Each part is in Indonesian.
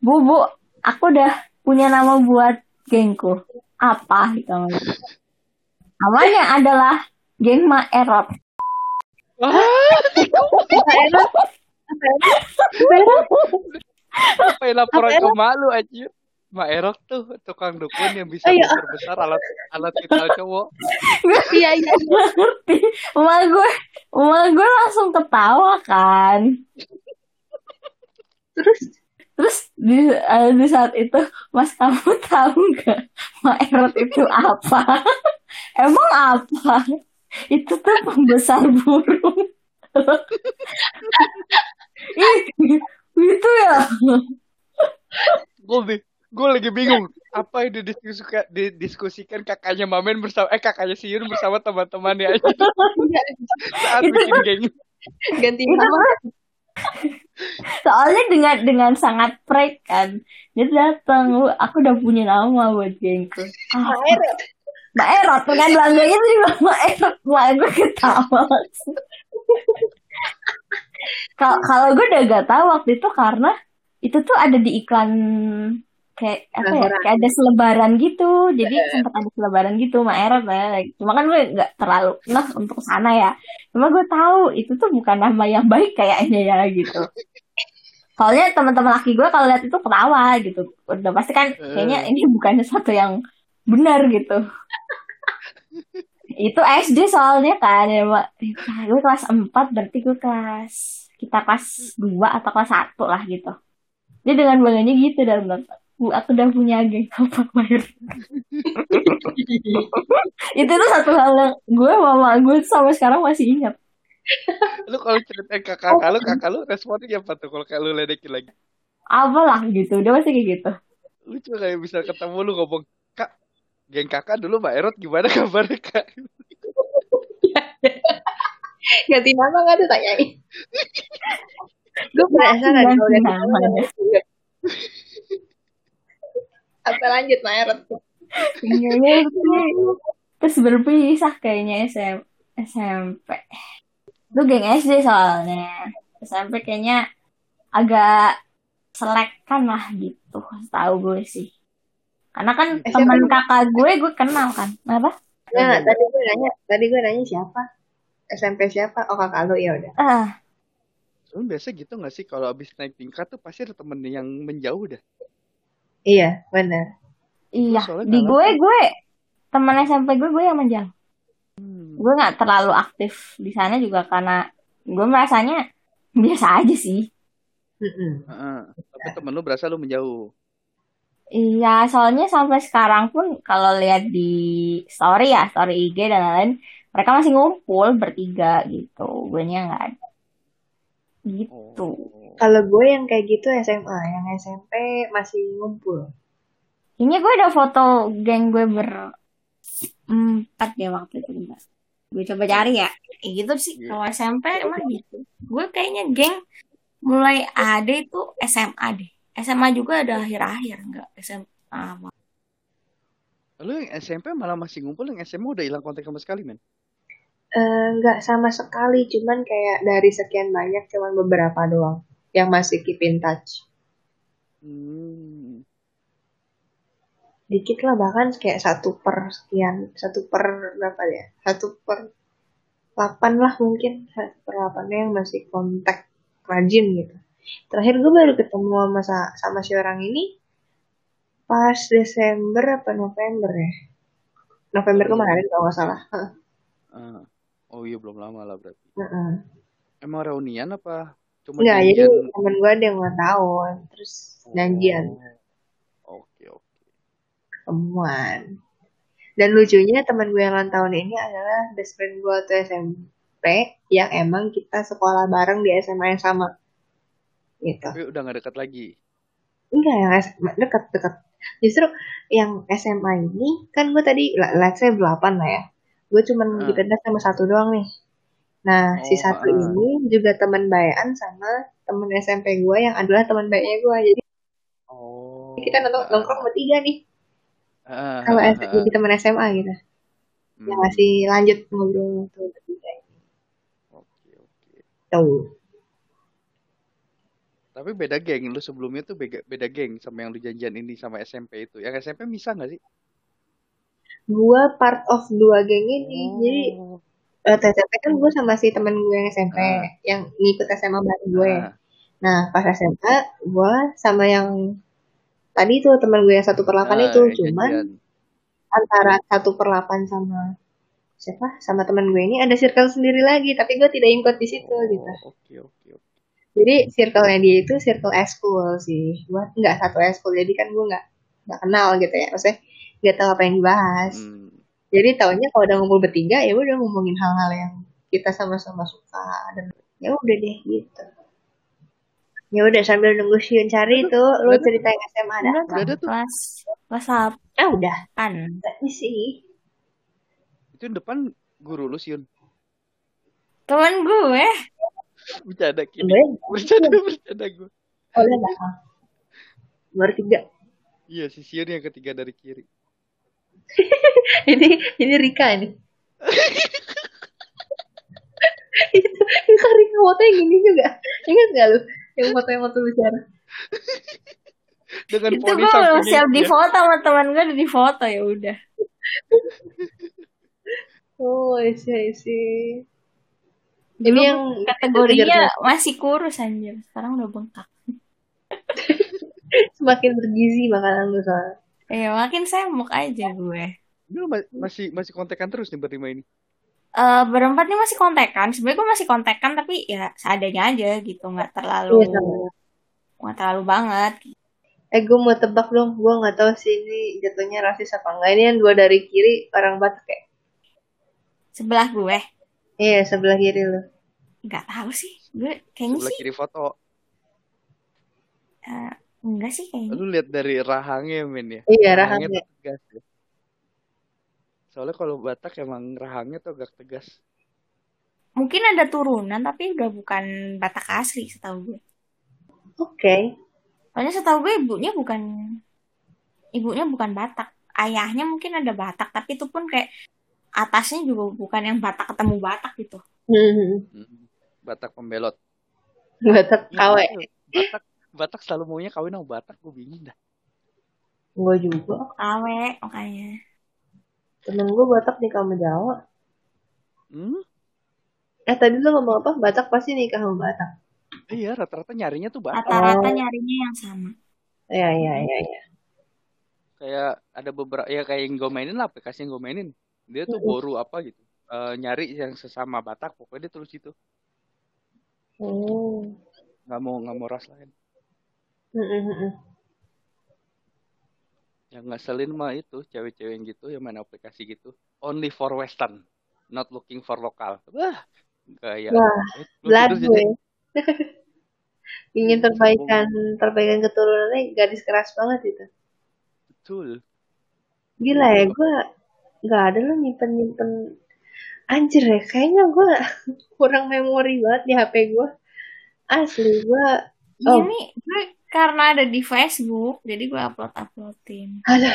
Bu, bu, aku udah punya nama buat gengku. Apa gitu? Namanya adalah geng Ma Erot. Apa yang laporan ke malu aja? Mak Erok tuh tukang dukun yang bisa Oh, iya. besar alat alat vital cowok. Iya iya. ngerti emak gue emak gue langsung ketawa kan Terus terus di, eh, di saat itu mas kamu tahu nggak mak erot itu apa? Emang apa? Itu tuh pembesar burung. Ih, itu ya? Gue gue lagi bingung apa yang didiskusikan, didiskusikan kakaknya Mamen bersama eh kakaknya si Yun bersama teman-temannya aja. Saat Itu bikin geng. ganti nama. soalnya dengan dengan sangat prank kan. Dia datang "Bu, aku udah punya nama buat gengku. Ah, Erot. Mbak Erot kan langganya tuh juga. Mbak Erot Mbak gue ketawa kalau gue udah gak tahu waktu itu karena itu tuh ada di iklan kayak apa ya kayak ada selebaran gitu. Jadi sempat ada selebaran gitu Mbak Erot ya cuma kan gue gak terlalu nah untuk sana ya. Cuma gue tahu itu tuh bukan nama yang baik kayaknya ya gitu. Soalnya teman-teman laki gue kalau lihat itu ketawa gitu. Udah pasti kan kayaknya ini bukan sesuatu yang benar gitu. Itu SD soalnya kan ya Mbak. gue kelas 4 berarti gue kelas kita kelas 2 atau kelas 1 lah gitu. Dia dengan bangganya gitu dan bilang bu aku udah punya geng kompak bayar itu tuh satu hal yang gue mama gue sampai sekarang masih ingat. Lu kalau ceritain ke kakak lu, kakak lu responnya apa tuh kalau kayak lu ledekin lagi? apalah gitu. Dia masih kayak gitu. Lu cuma kayak bisa ketemu lu ngomong, "Kak, geng kakak dulu Mbak Erot gimana kabarnya, Kak?" Ganti nama nggak tuh tanyain. Gue penasaran kalau ganti nama Apa lanjut Mak Erot? Kayaknya sih. terus berpisah kayaknya SM, SMP itu geng SD soalnya SMP kayaknya agak selekan lah gitu tahu gue sih karena kan teman kakak gue gue kenal kan apa Nah, tadi gue nanya, tadi gue nanya siapa? SMP siapa? Oh kakak lu ya udah. ah Lu biasa gitu gak sih kalau abis naik tingkat tuh pasti ada temen yang menjauh dah. Iya benar. iya soalnya di gue gue teman SMP gue gue yang menjauh Hmm. gue nggak terlalu aktif di sana juga karena gue merasanya biasa aja sih Mm-mm. Heeh. Tapi temen lu berasa lu menjauh. Iya, soalnya sampai sekarang pun kalau lihat di story ya, story IG dan lain-lain, mereka masih ngumpul bertiga gitu. Gue nya nggak ada. Gitu. Oh. Kalau gue yang kayak gitu SMA, yang SMP masih ngumpul. Ini gue ada foto geng gue ber empat ya waktu itu bentar. Gue coba cari ya. Kayak gitu sih. Iya. Kalau SMP emang gitu. Gue kayaknya geng mulai ada itu SMA deh. SMA juga ada akhir-akhir enggak SMA. Lu yang SMP malah masih ngumpul, yang SMA udah hilang kontak sama sekali, men. Eh, Nggak sama sekali, cuman kayak dari sekian banyak, cuman beberapa doang yang masih keep in touch. Hmm. Dikit lah bahkan kayak satu per sekian, satu per berapa ya? Satu per delapan lah mungkin, satu per delapannya yang masih kontak rajin gitu. Terakhir gue baru ketemu sama, sa- sama si orang ini pas Desember apa November ya? November kemarin kalau nggak salah. Ah. Oh iya belum lama lah berarti. Heeh. Emang reunian apa? Cuma Enggak, jadi janjian? temen gue ada yang ulang tahun, terus janjian, Oh. Oke, oke. ketemuan. Dan lucunya temen gue yang ulang tahun ini adalah best friend gue waktu SMP yang emang kita sekolah bareng di SMA yang sama. Gitu. Tapi udah gak dekat lagi. Enggak, yang SMA deket-deket. Justru yang SMA ini, kan gue tadi, let's say 8 lah ya. Gue cuman Ah. dipindah sama satu doang nih. Nah, si Oh, satu ah. ini juga teman bayan sama temen SMP gue yang adalah teman baiknya gue. Jadi Oh. kita nongkrong, nongkrong bertiga nih. Ah, Kalau S- ah, jadi teman SMA gitu. Hmm. Yang masih lanjut ngobrol tuh bertiga. Oke, oke. Tuh. Tapi beda geng. Lu sebelumnya tuh beda, beda geng sama yang lu janjian ini sama SMP itu. Yang SMP bisa nggak sih? gue part of dua geng ini jadi Oh. eh, SMP kan gue sama si temen gue yang SMP Ah. yang ngikut SMA bareng gue Ah. nah pas SMA gue sama yang tadi tuh temen gue yang satu per delapan Ah, itu yang cuman janjian. antara satu per delapan sama siapa sama teman gue ini ada circle sendiri lagi tapi gue tidak ikut di situ gitu Oh, oke oke oke. jadi circle-nya dia itu circle eskul sih gue nggak satu eskul jadi kan gue nggak nggak kenal gitu ya maksudnya nggak tahu apa yang dibahas Hmm. Jadi taunya kalau udah ngumpul bertiga ya udah ngomongin hal-hal yang kita sama-sama suka dan ya udah deh gitu ya udah sambil nunggu Siun cari itu lu udah. ceritain SMA ada Udah ada tuh. kelas kelas apa ah udah kan sih Itu yang depan guru lu Siun. temen gue Bercanda kiri. boleh Bercanda bercanda gue. boleh nggak baru tiga Iya si Siun yang ketiga dari kiri. ini ini Rika ini. Itu itu Rika foto yang gini juga. Ingat gak lu? Yang foto yang waktu bicara. Dengan itu poni gue belum siap itu di ya. foto sama teman gue udah di foto ya udah. Oh isi isi ini yang kategorinya masih kurus anjir. Sekarang udah bengkak. Semakin bergizi makanan lu soalnya ya makin semok aja gue lu ma- masih masih kontekan terus nih berlima ini. Eh berempat nih masih kontekan sebenarnya gue masih kontekan tapi ya seadanya aja gitu nggak terlalu Iya, nggak terlalu banget Eh gue mau tebak dong, gue nggak tahu sih ini jatuhnya rasis apa enggak. Ini yang dua dari kiri orang Batak ya? sebelah gue Iya sebelah kiri lo. nggak tahu sih gue kayaknya Sebelah sih kiri foto. eh, enggak sih kayaknya Lu lihat dari rahangnya men ya. Iya Rahangnya rahangnya. tuh tegas ya. Soalnya kalau Batak emang rahangnya tuh agak tegas. mungkin ada turunan tapi udah bukan Batak asli setahu gue Oke. soalnya setahu gue ibunya bukan ibunya bukan Batak ayahnya mungkin ada Batak tapi itu pun kayak atasnya juga bukan yang Batak ketemu Batak gitu Hmm. Hmm. Batak pembelot. Batak Iya, kawe. Batak Batak selalu maunya kawin sama Batak, gue bingung dah. Gue juga. awe makanya Temen gue Batak nikah sama Jawa. Hmm? Eh tadi lo ngomong apa? Batak pasti nikah sama Batak. Iya, rata-rata nyarinya tuh Batak. rata-rata Oh. nyarinya yang sama Iya iya iya. iya. Kayak ada beberapa ya kayak yang gue mainin lah aplikasi yang gue mainin. Dia tuh boru apa gitu. Eh, nyari yang sesama Batak, pokoknya dia terus itu. Hmm. Nggak mau nggak mau ras lain. Yang ngeselin mah itu cewek-cewek yang gitu yang main aplikasi gitu. Only for Western, not looking for lokal. Wah, kayak Wah, eh, gue. jadi Ingin perbaikan perbaikan keturunannya gadis keras banget itu. betul. Gila ya, gue nggak ada lo nyimpen nyimpen anjir ya. Kayaknya gue kurang memori banget di HP gue. Asli gue. Iya Oh. nih, gue karena ada di Facebook, jadi gue upload uploadin. Aduh,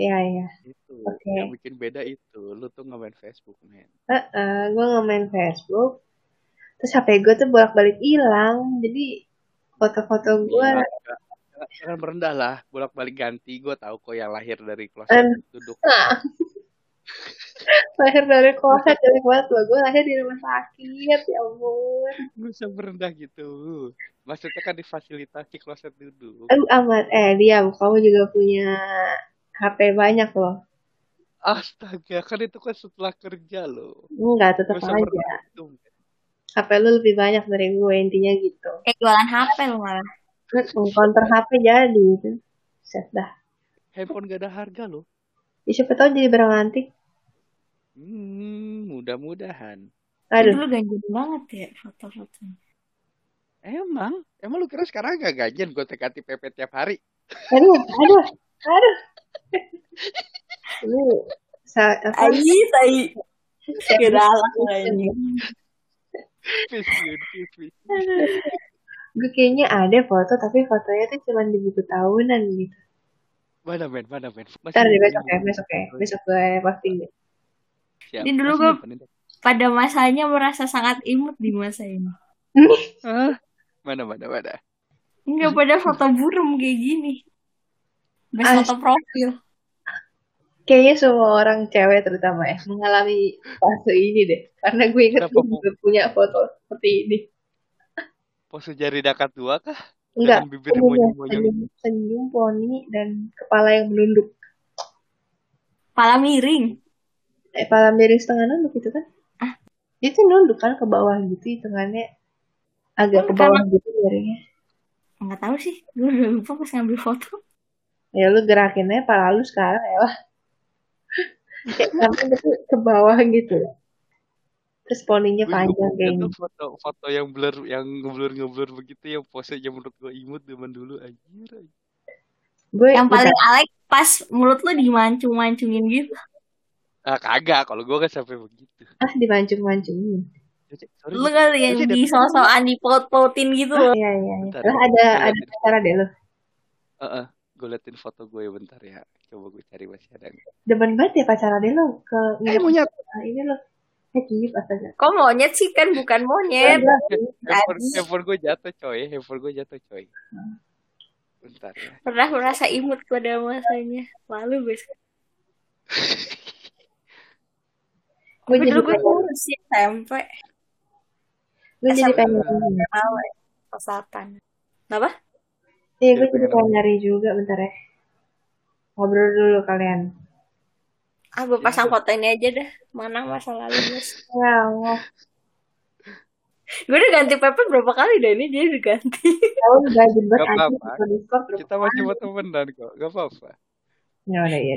ya ya. Itu Oke. yang bikin beda itu. Lu tuh nggak main Facebook, men. Heeh, gue nggak main Facebook. Terus HP gue tuh bolak-balik hilang. Jadi foto-foto gue. Iya, Jangan merendah lah, bolak-balik ganti. Gue tahu kok yang lahir dari kloset Eh. duduk. Nah, lahir dari kloset dari banget loh. Gue lahir di rumah sakit, ya ampun. Gak usah merendah gitu. Maksudnya kan difasilitasi kloset duduk. Aduh amat. Eh diam, kamu juga punya HP banyak loh. Astaga, kan itu kan setelah kerja loh. Enggak, Gak tetap usah aja. gitu. HP lu lebih banyak dari gue intinya gitu. Kayak jualan HP lu malah. Counter HP jadi itu. Set dah. Handphone gak ada harga loh. Ya, siapa tahu jadi barang antik. Hmm, mudah-mudahan. Aduh, Dulu ganjil banget ya foto-fotonya. Emang? Emang lu kira sekarang gak gajian gue tekati PP tiap hari? aduh, aduh, aduh. Ini sa apa? Ayi, tai. Kedalak. Gue kayaknya ada foto tapi fotonya tuh cuma di buku tahunan gitu. Mana men, mana men? Ntar deh nyimpen besok ya, besok ya, besok gue posting deh. Siap. Ini dulu itu? Pada masanya merasa sangat imut di masa ini. Hah? Mana, mana, mana? Nggak pada foto burem kayak gini. Best foto profil. Kayaknya semua orang cewek terutama ya mengalami fase ini deh. Karena gue inget gue juga punya foto seperti ini. Pose jari dekat dua kah? Enggak, Dengan bibir monyong-monyong. senyum, senyum poni dan kepala yang menunduk. Kepala miring. Eh, kepala miring setengah nunduk itu kan? Ah. Itu nunduk kan ke bawah gitu, hitungannya agak ke bawah gitu miringnya. Nggak tahu sih. Gue udah lupa pas ngambil foto. Ya lu gerakinnya pala lu sekarang ya lah. Kayak sampai ke bawah gitu. Terus poninya panjang kayak itu gitu. foto foto yang blur yang ngeblur ngeblur begitu yang posenya menurut gue imut zaman dulu anjir. Gue Yang paling bukan- alek pas mulut lu dimancung-mancungin gitu. Ah kagak, kalau gue kan sampai begitu. ah dimancung-mancungin. Cek, Sorry, Lu kan yang di sosokan dipaut-pautin gitu loh. Iya iya. iya. Lah ada ada acara deh lo. Heeh, gue liatin foto gue ya bentar ya. Coba gue cari masih ada. nggak. Demen banget ya pacar deh lo ke Eh monyet. Nah, ini lo. Eh kiyip astaga. Kok monyet sih kan bukan monyet. Handphone, gue jatuh coy, handphone gue jatuh coy. Bentar ya. Pernah merasa imut pada masanya. Lalu guys. Gue dulu gue kurus sih SMP. Gue jadi pengen. Ya. Pesatan. Kenapa? Iya gue Jadi jadi pengen nyari juga bentar ya. Ngobrol dulu kalian. Ah, gue pasang foto ini aja dah. Mana masa lalu guys. Ya Allah. Gue udah ganti PP berapa kali dah ini dia udah ganti. Tahu gak jebet Gak aja Kita masih mau temenan kok, gak apa-apa. Ya udah ya.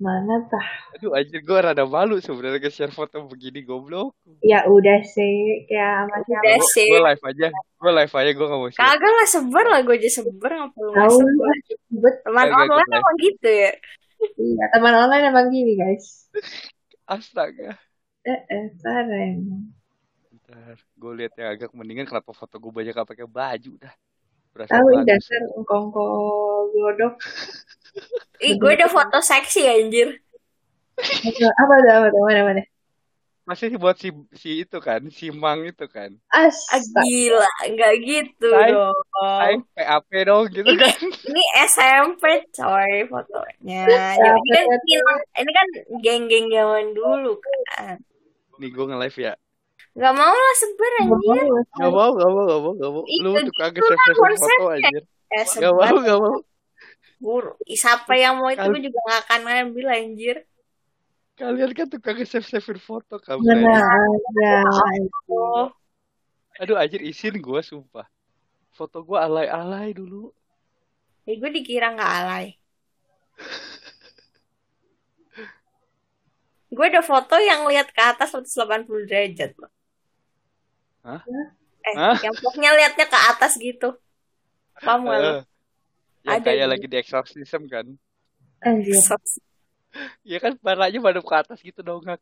Mana tah? Aduh anjir gue rada malu sebenarnya nge-share foto begini goblok. Ya udah sih kayak sama siapa. Udah sih. Gue live aja, gue live aja gue gak mau share. Kagak lah sebar lah gue aja sebar nggak perlu Tahu jebet. Teman Kagak, online emang gitu ya. Iya teman online emang gini guys. Astaga. Eh eh parah emang. Bentar, gue lihat yang agak mendingan kenapa foto gue banyak gak pakai baju dah. Berasa Tahu dasar engkongko glodok. Ih, gue udah foto seksi anjir. Apa tuh apa tuh mana mana? Masih buat si si itu kan, si Mang itu kan. Ah, Astaga. gila, nggak gitu Say, dong. Saya PAP dong gitu Ini kan. ini SMP coy fotonya. Ya, ini kan ini kan geng-geng zaman dulu kan. Nih gue nge-live ya. Gak mau lah sebar anjir. Gak mau, gak mau, gak mau, gak mau. Lu gitu lah nge-share foto anjir. Ya Gak mau, gak mau. buru. Siapa yang mau itu gue juga gak akan ngambil anjir. Kalian kan tukang nge-save-savein foto Mana kampret. ada. Aduh anjir isin gue sumpah. Foto gue alay-alay dulu. ya gue dikira gak alay. Gue ada foto yang lihat ke atas 180 derajat loh. Hah? Eh, Hah? yang pokoknya liatnya ke atas gitu. Paham gak? Eh, yang Ada kayak gitu. lagi di exorcism kan. Anjir. Iya kan parahnya madep ke atas gitu dong kan.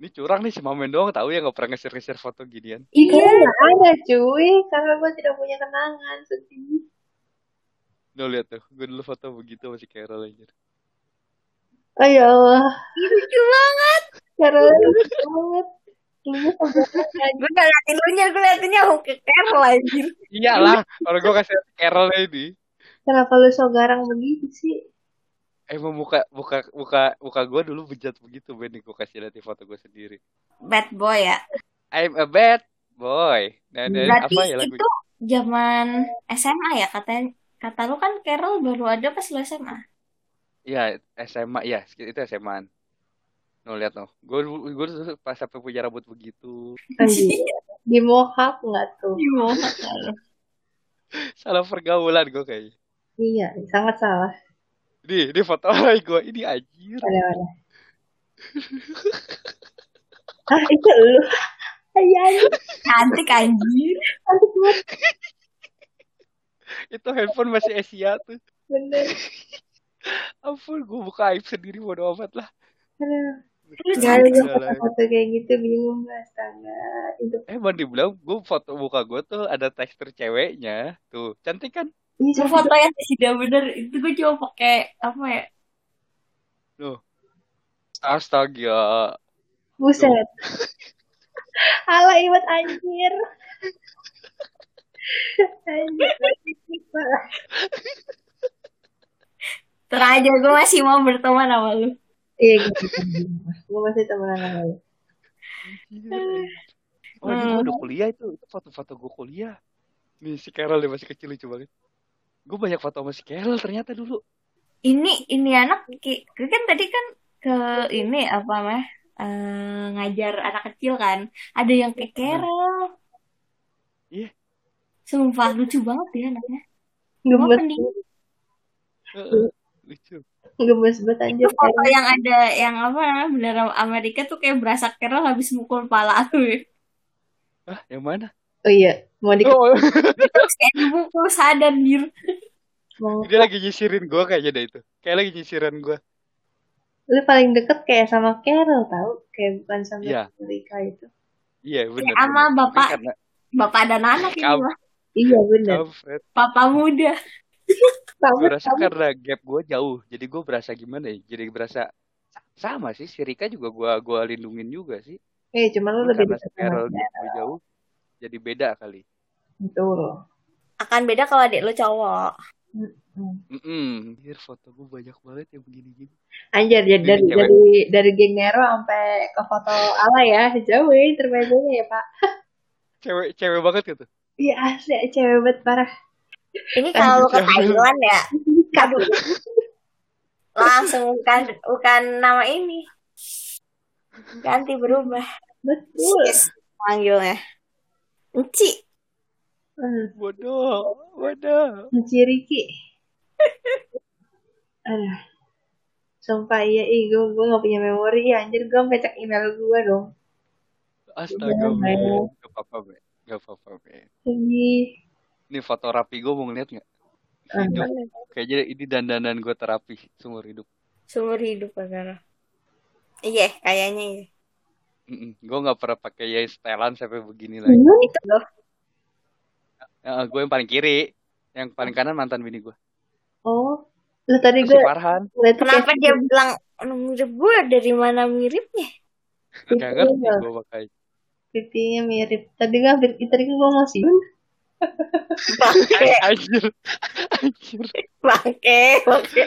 Ini curang nih si Mamen doang tahu ya nggak pernah nge-share foto ginian. Iya Iya. nggak ada cuy. Karena gue tidak punya kenangan sedih. Lo lihat tuh, gue dulu foto begitu masih Carol aja. Oh ya Allah. Ih, lucu banget. Carol lucu banget. Gue gak liatin lu nya, gue liatinnya ke Carol anjir. Iyalah, kalau gue kasih Carol ini. Kenapa lu so garang begitu sih? Emang muka muka muka muka gue dulu bejat begitu Ben gue kasih lihat foto gue sendiri. Bad boy ya. I'm a bad boy. Dan, dan Berarti apa ya lagu? itu zaman SMA ya katanya. Kata lu kan Carol baru ada pas lu SMA. Ya SMA ya itu SMA. No lihat no. Gue gue pas sampai punya rambut begitu. Anjir. Di mohawk nggak tuh? Gimana? Salah pergaulan gue kayaknya. Iya, sangat salah. Nih, ini foto alay gue. Ini anjir. Pada mana? Ah itu lu. Ayah, Cantik anjir. cantik banget. Itu handphone masih Asia tuh. Bener. Ampun, gue buka aib sendiri bodo amat lah. Aduh. Gak cantik. ada Udah lah. foto kayak gitu bingung gak astaga. Itu Eh, mau dibilang gue foto muka gue tuh ada tekstur ceweknya. Tuh, cantik kan? ini Lu foto yang tidak bener itu gue cuma pakai apa ya? Tuh. Astaga. buset. Ala iwat anjir. Anjir, parah. Terang aja gue masih mau berteman sama lu. Iya gitu. Gue masih temenan sama lu. Oh, ini gua udah kuliah itu. Itu foto-foto gue kuliah. Nih, si Carol dia masih kecil lucu banget. Gue banyak foto sama si Carol ternyata dulu. Ini ini anak ki- gue kan tadi kan ke ini apa mah eh, ngajar anak kecil kan. Ada yang kayak Carol. Iya. Sumpah lucu banget dia anaknya. Gemes, pending. Heeh, Lucu. Gemes banget anjir. Itu foto yang ada yang apa namanya bendera Amerika tuh kayak berasa Carol habis mukul pala lu ya. Ah, yang mana? Oh iya, mau di Oh, Terus kayak dipukul sadar dir. mau dia lagi nyisirin gue kayaknya deh itu. Kayak lagi nyisirin gue. lu paling deket kayak sama Carol tau kayak bukan sama Iya. Rika itu Iya, benar. Kayak sama benar. bapak karena bapak dan anak ini iya bener kampret. Papa muda. Gue rasa karena gap gue jauh. Jadi gue berasa gimana ya? Jadi berasa sama sih. Si Rika juga gue gua lindungin juga sih. eh cuman lu lebih karena gue jauh. Jadi beda kali. betul Akan beda kalau adik lu cowok. Mm-mm. Mm Anjir, foto gue banyak banget yang begini-gini. Anjir jadi dari cewek. dari dari geng Nero sampai ke foto ala ya jauh ya ya pak Cewek, cewek banget gitu. iya asli cewek banget parah Ini kalau lu ke Jangan. Thailand ya, Kado. langsung bukan bukan nama ini. Ganti berubah. betul Sis manggilnya. Enci. Hmm, Bodoh, bodoh. Riki aduh sumpah iya ih gue gue gak punya memori ya anjir gue cek email gue dong Astaga, Udah, men. men. Gak apa-apa. Gak apa-apa, Ini foto rapi gue mau ngeliat gak? Ah. Hidup. Kayaknya ini dandanan gue terapi seumur hidup. Seumur hidup karena. Iya, kayaknya iya. Gue gak pernah pakai ya setelan sampai begini lagi. Hmm? Itu loh. gue yang paling kiri. Yang paling kanan mantan bini gue. oh lu tadi gue Farhan. tuh Kenapa dia bilang "Anu, mirip gue dari mana miripnya? Gak ngerti gue makanya. pipinya mirip tadi gue hampir tadi gue mau siun Bangke, Anjir. Anjir. bangke, bangke.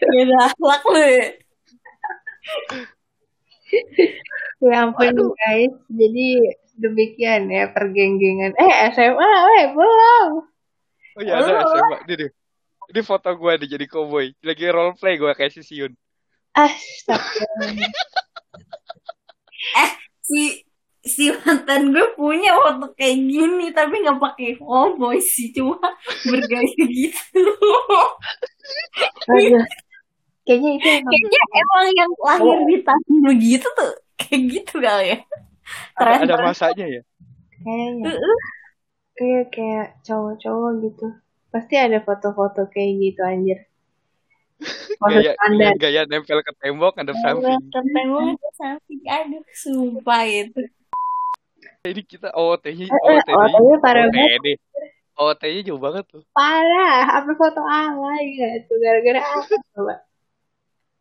Beda akhlak lu ya. ya ampun guys jadi demikian ya pergenggengan eh SMA eh belum Oh iya ada SMA. Ini deh. Ini foto gue nih jadi cowboy. Lagi role play gue kayak si Siun. astaga Si si mantan gue punya foto kayak gini tapi nggak pakai cowboy sih cuma bergaya gitu. Aduh. kayaknya itu emang Kayaknya emang yang lahir di tahun begitu tuh kayak gitu kali ya. Ada, ada masanya ya. kayaknya kayak kayak cowok-cowok gitu pasti ada foto-foto kayak gitu anjir foto Gaya, standar gaya nempel ke tembok ada samping. Ketemu samping aduh sumpah itu. Ini kita OOT-nya Eh, eh, OOT-nya parah banget. OOT-nya jauh banget tuh. parah apa foto alay gitu gara-gara apa coba?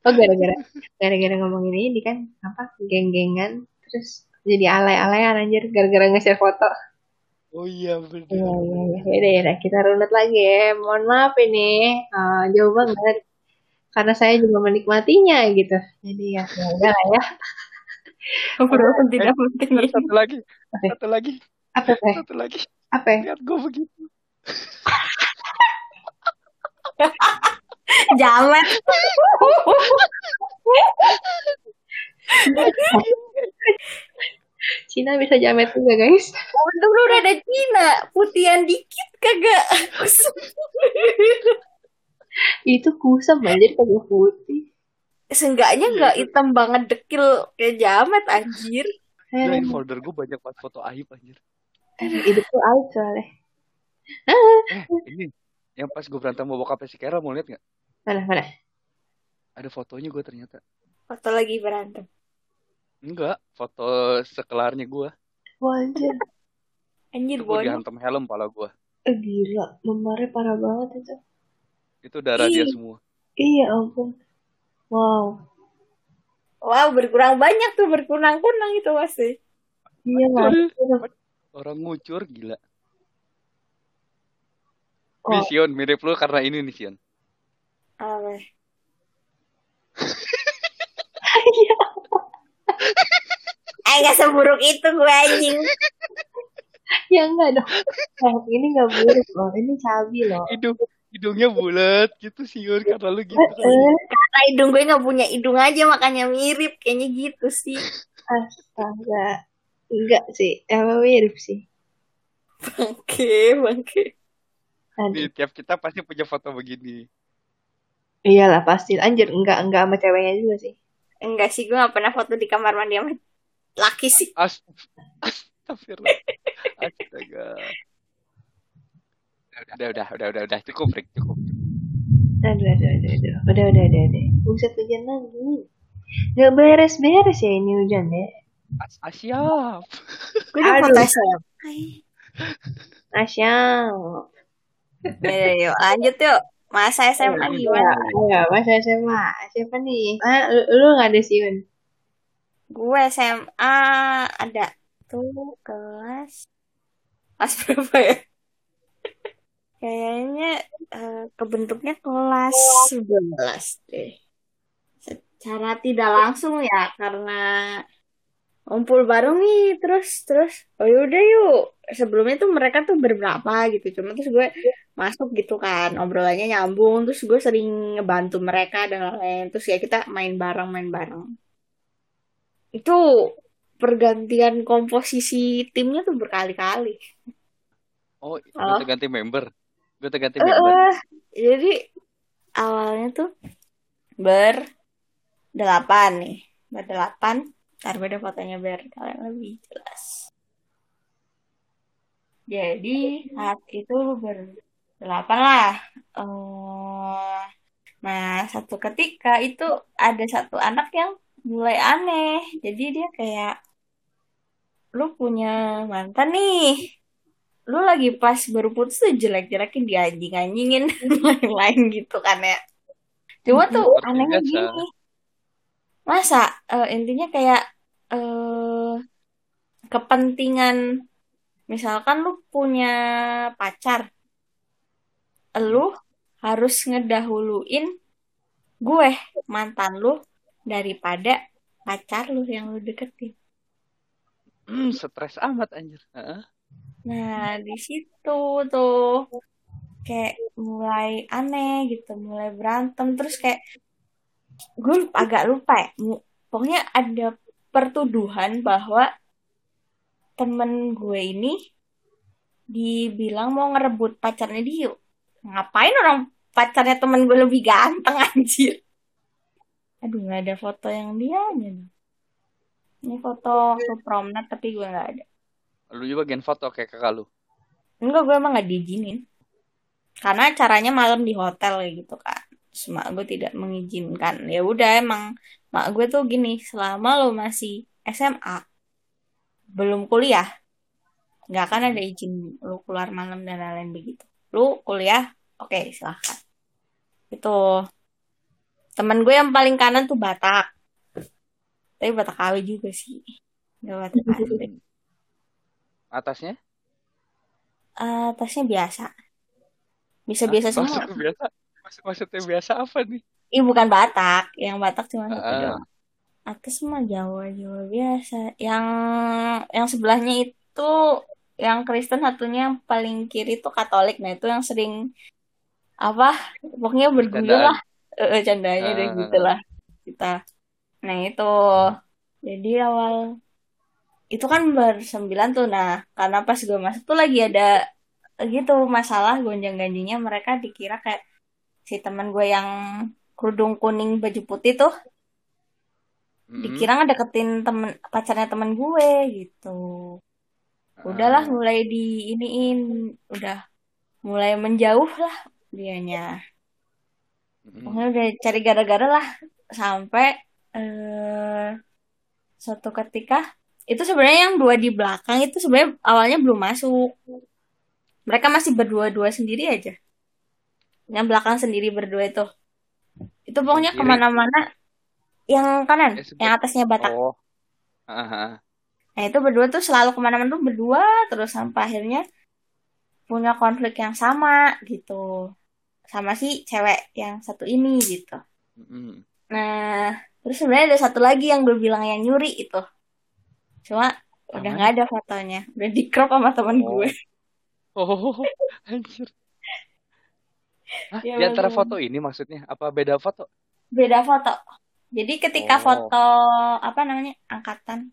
Oh gara-gara gara-gara ngomongin ini kan apa geng-gengan terus jadi alay-alayan anjir gara-gara nge-share foto. Oh iya iya bener. iya iya yaudah yaudah kita runut lagi ya. Mohon maaf ini Ah, jauh banget. Karena saya juga menikmatinya gitu. Jadi ya ya udah lah ya Walaupun tidak penting Ada satu lagi, satu lagi, apa satu lagi. apa? Lihat gue begitu. Jamet. Cina bisa jamet juga guys Untung lu udah ada Cina, putihan dikit kagak. itu kusam anjir kagak putih Seenggaknya Iya, nggak itu. hitam banget dekil kayak jamet anjir. Ini folder gue banyak banget foto aib anjir. hidup tuh aib soalnya Eh, ini yang pas gue berantem sama bokapnya si Kera mau lihat nggak? mana mana Ada fotonya gue ternyata. Waktu lagi berantem. Enggak, foto sekelarnya gue. Wah, anjir Anjir Itu gue dihantam helm pala gue. Eh, gila, memarnya parah banget itu. Itu darah dia Ih. semua. Iya ampun. Wow. Wow, berkurang banyak tuh, berkunang-kunang itu pasti. Iya lah. Orang ngucur gila. Nih, Sion, mirip lu karena ini nih Sion. Apa? Eh gak seburuk itu gue anjing. ya enggak dong. Eh, ini enggak buruk loh. Ini cabi loh. Hidung hidungnya bulat gitu Sion karena lu gitu. Eh, eh. Karena hidung gue gak punya hidung aja makanya mirip. Kayaknya gitu sih. Astaga. Enggak sih. Emang mirip sih. Oke, oke. Aduh. Nih, tiap kita pasti punya foto begini. Iyalah pasti. Anjir, enggak enggak sama ceweknya juga sih. Enggak sih, gue gak pernah foto di kamar mandi sama laki sih. Ast Astagfirullah. Astaga. Udah, udah, udah, udah, udah, cukup, Rick, cukup. Aduh, aduh, aduh, aduh. Udah, udah, udah, udah. Buset hujan lagi. Nggak beres-beres ya ini hujan ya. As Asyap. Gue udah foto SMA. Asyam. Ya, yuk lanjut yuk. Masa SMA gimana? Ya, masa SMA. Siapa nih? Ah, lu, lu nggak ada siun. Gue SMA ada tuh kelas kelas berapa ya? Kayaknya eh, kebentuknya kelas 11 deh. Secara tidak langsung ya karena ngumpul bareng nih terus terus oh yaudah yuk sebelumnya tuh mereka tuh berberapa gitu cuma terus gue masuk gitu kan obrolannya nyambung terus gue sering ngebantu mereka dan lain-lain terus ya kita main bareng main bareng itu pergantian komposisi timnya tuh berkali-kali Oh, Oh. ganti member. Gue ganti Eh, member. eh, jadi awalnya tuh berdelapan nih. Berdelapan ntar gue ada fotonya biar kalian lebih jelas. Jadi saat itu berdelapan lah. Eh, nah satu ketika itu ada satu anak yang mulai aneh. Jadi dia kayak lu punya mantan nih lu lagi pas baru putus tuh jelek-jelekin dia anjing-anjingin lain-lain gitu kan ya cuma tuh Seperti anehnya biasa. gini masa eh, intinya kayak eh kepentingan misalkan lu punya pacar lu harus ngedahuluin gue mantan lu daripada pacar lu yang lu deketin Hmm, stres amat anjir. Heeh. Nah, di situ tuh kayak mulai aneh gitu, mulai berantem terus kayak gue agak lupa ya. Pokoknya ada pertuduhan bahwa temen gue ini dibilang mau ngerebut pacarnya dia. Ngapain orang pacarnya temen gue lebih ganteng anjir. Aduh, nggak ada foto yang dia Ini foto ke promenade tapi gue nggak ada. Lu juga gen foto kayak kakak lu. Enggak, gue emang gak diizinin. Karena acaranya malam di hotel kayak gitu kan. Mak gue tidak mengizinkan. Ya udah emang mak gue tuh gini, selama lo masih SMA, belum kuliah, nggak akan ada izin lo keluar malam dan lain-lain begitu. Lo kuliah, oke silahkan. Itu temen gue yang paling kanan tuh Batak. Tapi Batak KW juga sih. Gak Batak. Atasnya? Eh, tasnya biasa. Bisa biasa Hah? semua. Maksudnya biasa. Maksud, maksudnya biasa apa nih? Ih bukan Batak, yang Batak cuma satu Ah. doang. Atas mah Jawa Jawa biasa. Yang yang sebelahnya itu yang Kristen satunya yang paling kiri itu Katolik. Nah itu yang sering apa? Pokoknya berguyur lah. Eh candanya dan Ah. gitulah kita. Nah itu jadi awal itu kan bersembilan tuh. Nah karena pas gue masuk tuh lagi ada gitu masalah gonjang ganjingnya mereka dikira kayak si teman gue yang kerudung kuning baju putih tuh Mm-mm. dikira ngedeketin temen pacarnya temen gue gitu udahlah Ah. mulai di iniin udah mulai menjauh lah dianya Mm-mm. pokoknya udah cari gara-gara lah sampai eh suatu ketika itu sebenarnya yang dua di belakang itu sebenarnya awalnya belum masuk mereka masih berdua-dua sendiri aja yang belakang sendiri berdua itu itu pokoknya ke mana-mana yang kanan Eh, sebut- yang atasnya Batak Oh. Ah, ah. Nah itu berdua tuh selalu ke mana-mana tuh berdua terus sampai akhirnya punya konflik yang sama gitu sama si cewek yang satu ini gitu. Mm. Nah terus sebenarnya ada satu lagi yang gue bilang yang nyuri itu, cuma udah Aman. nggak ada fotonya, udah di crop sama temen Oh. gue. Oh, anjir. Hah, Ya di antara foto ini maksudnya apa beda foto? Beda foto. Jadi ketika Oh. foto apa namanya angkatan,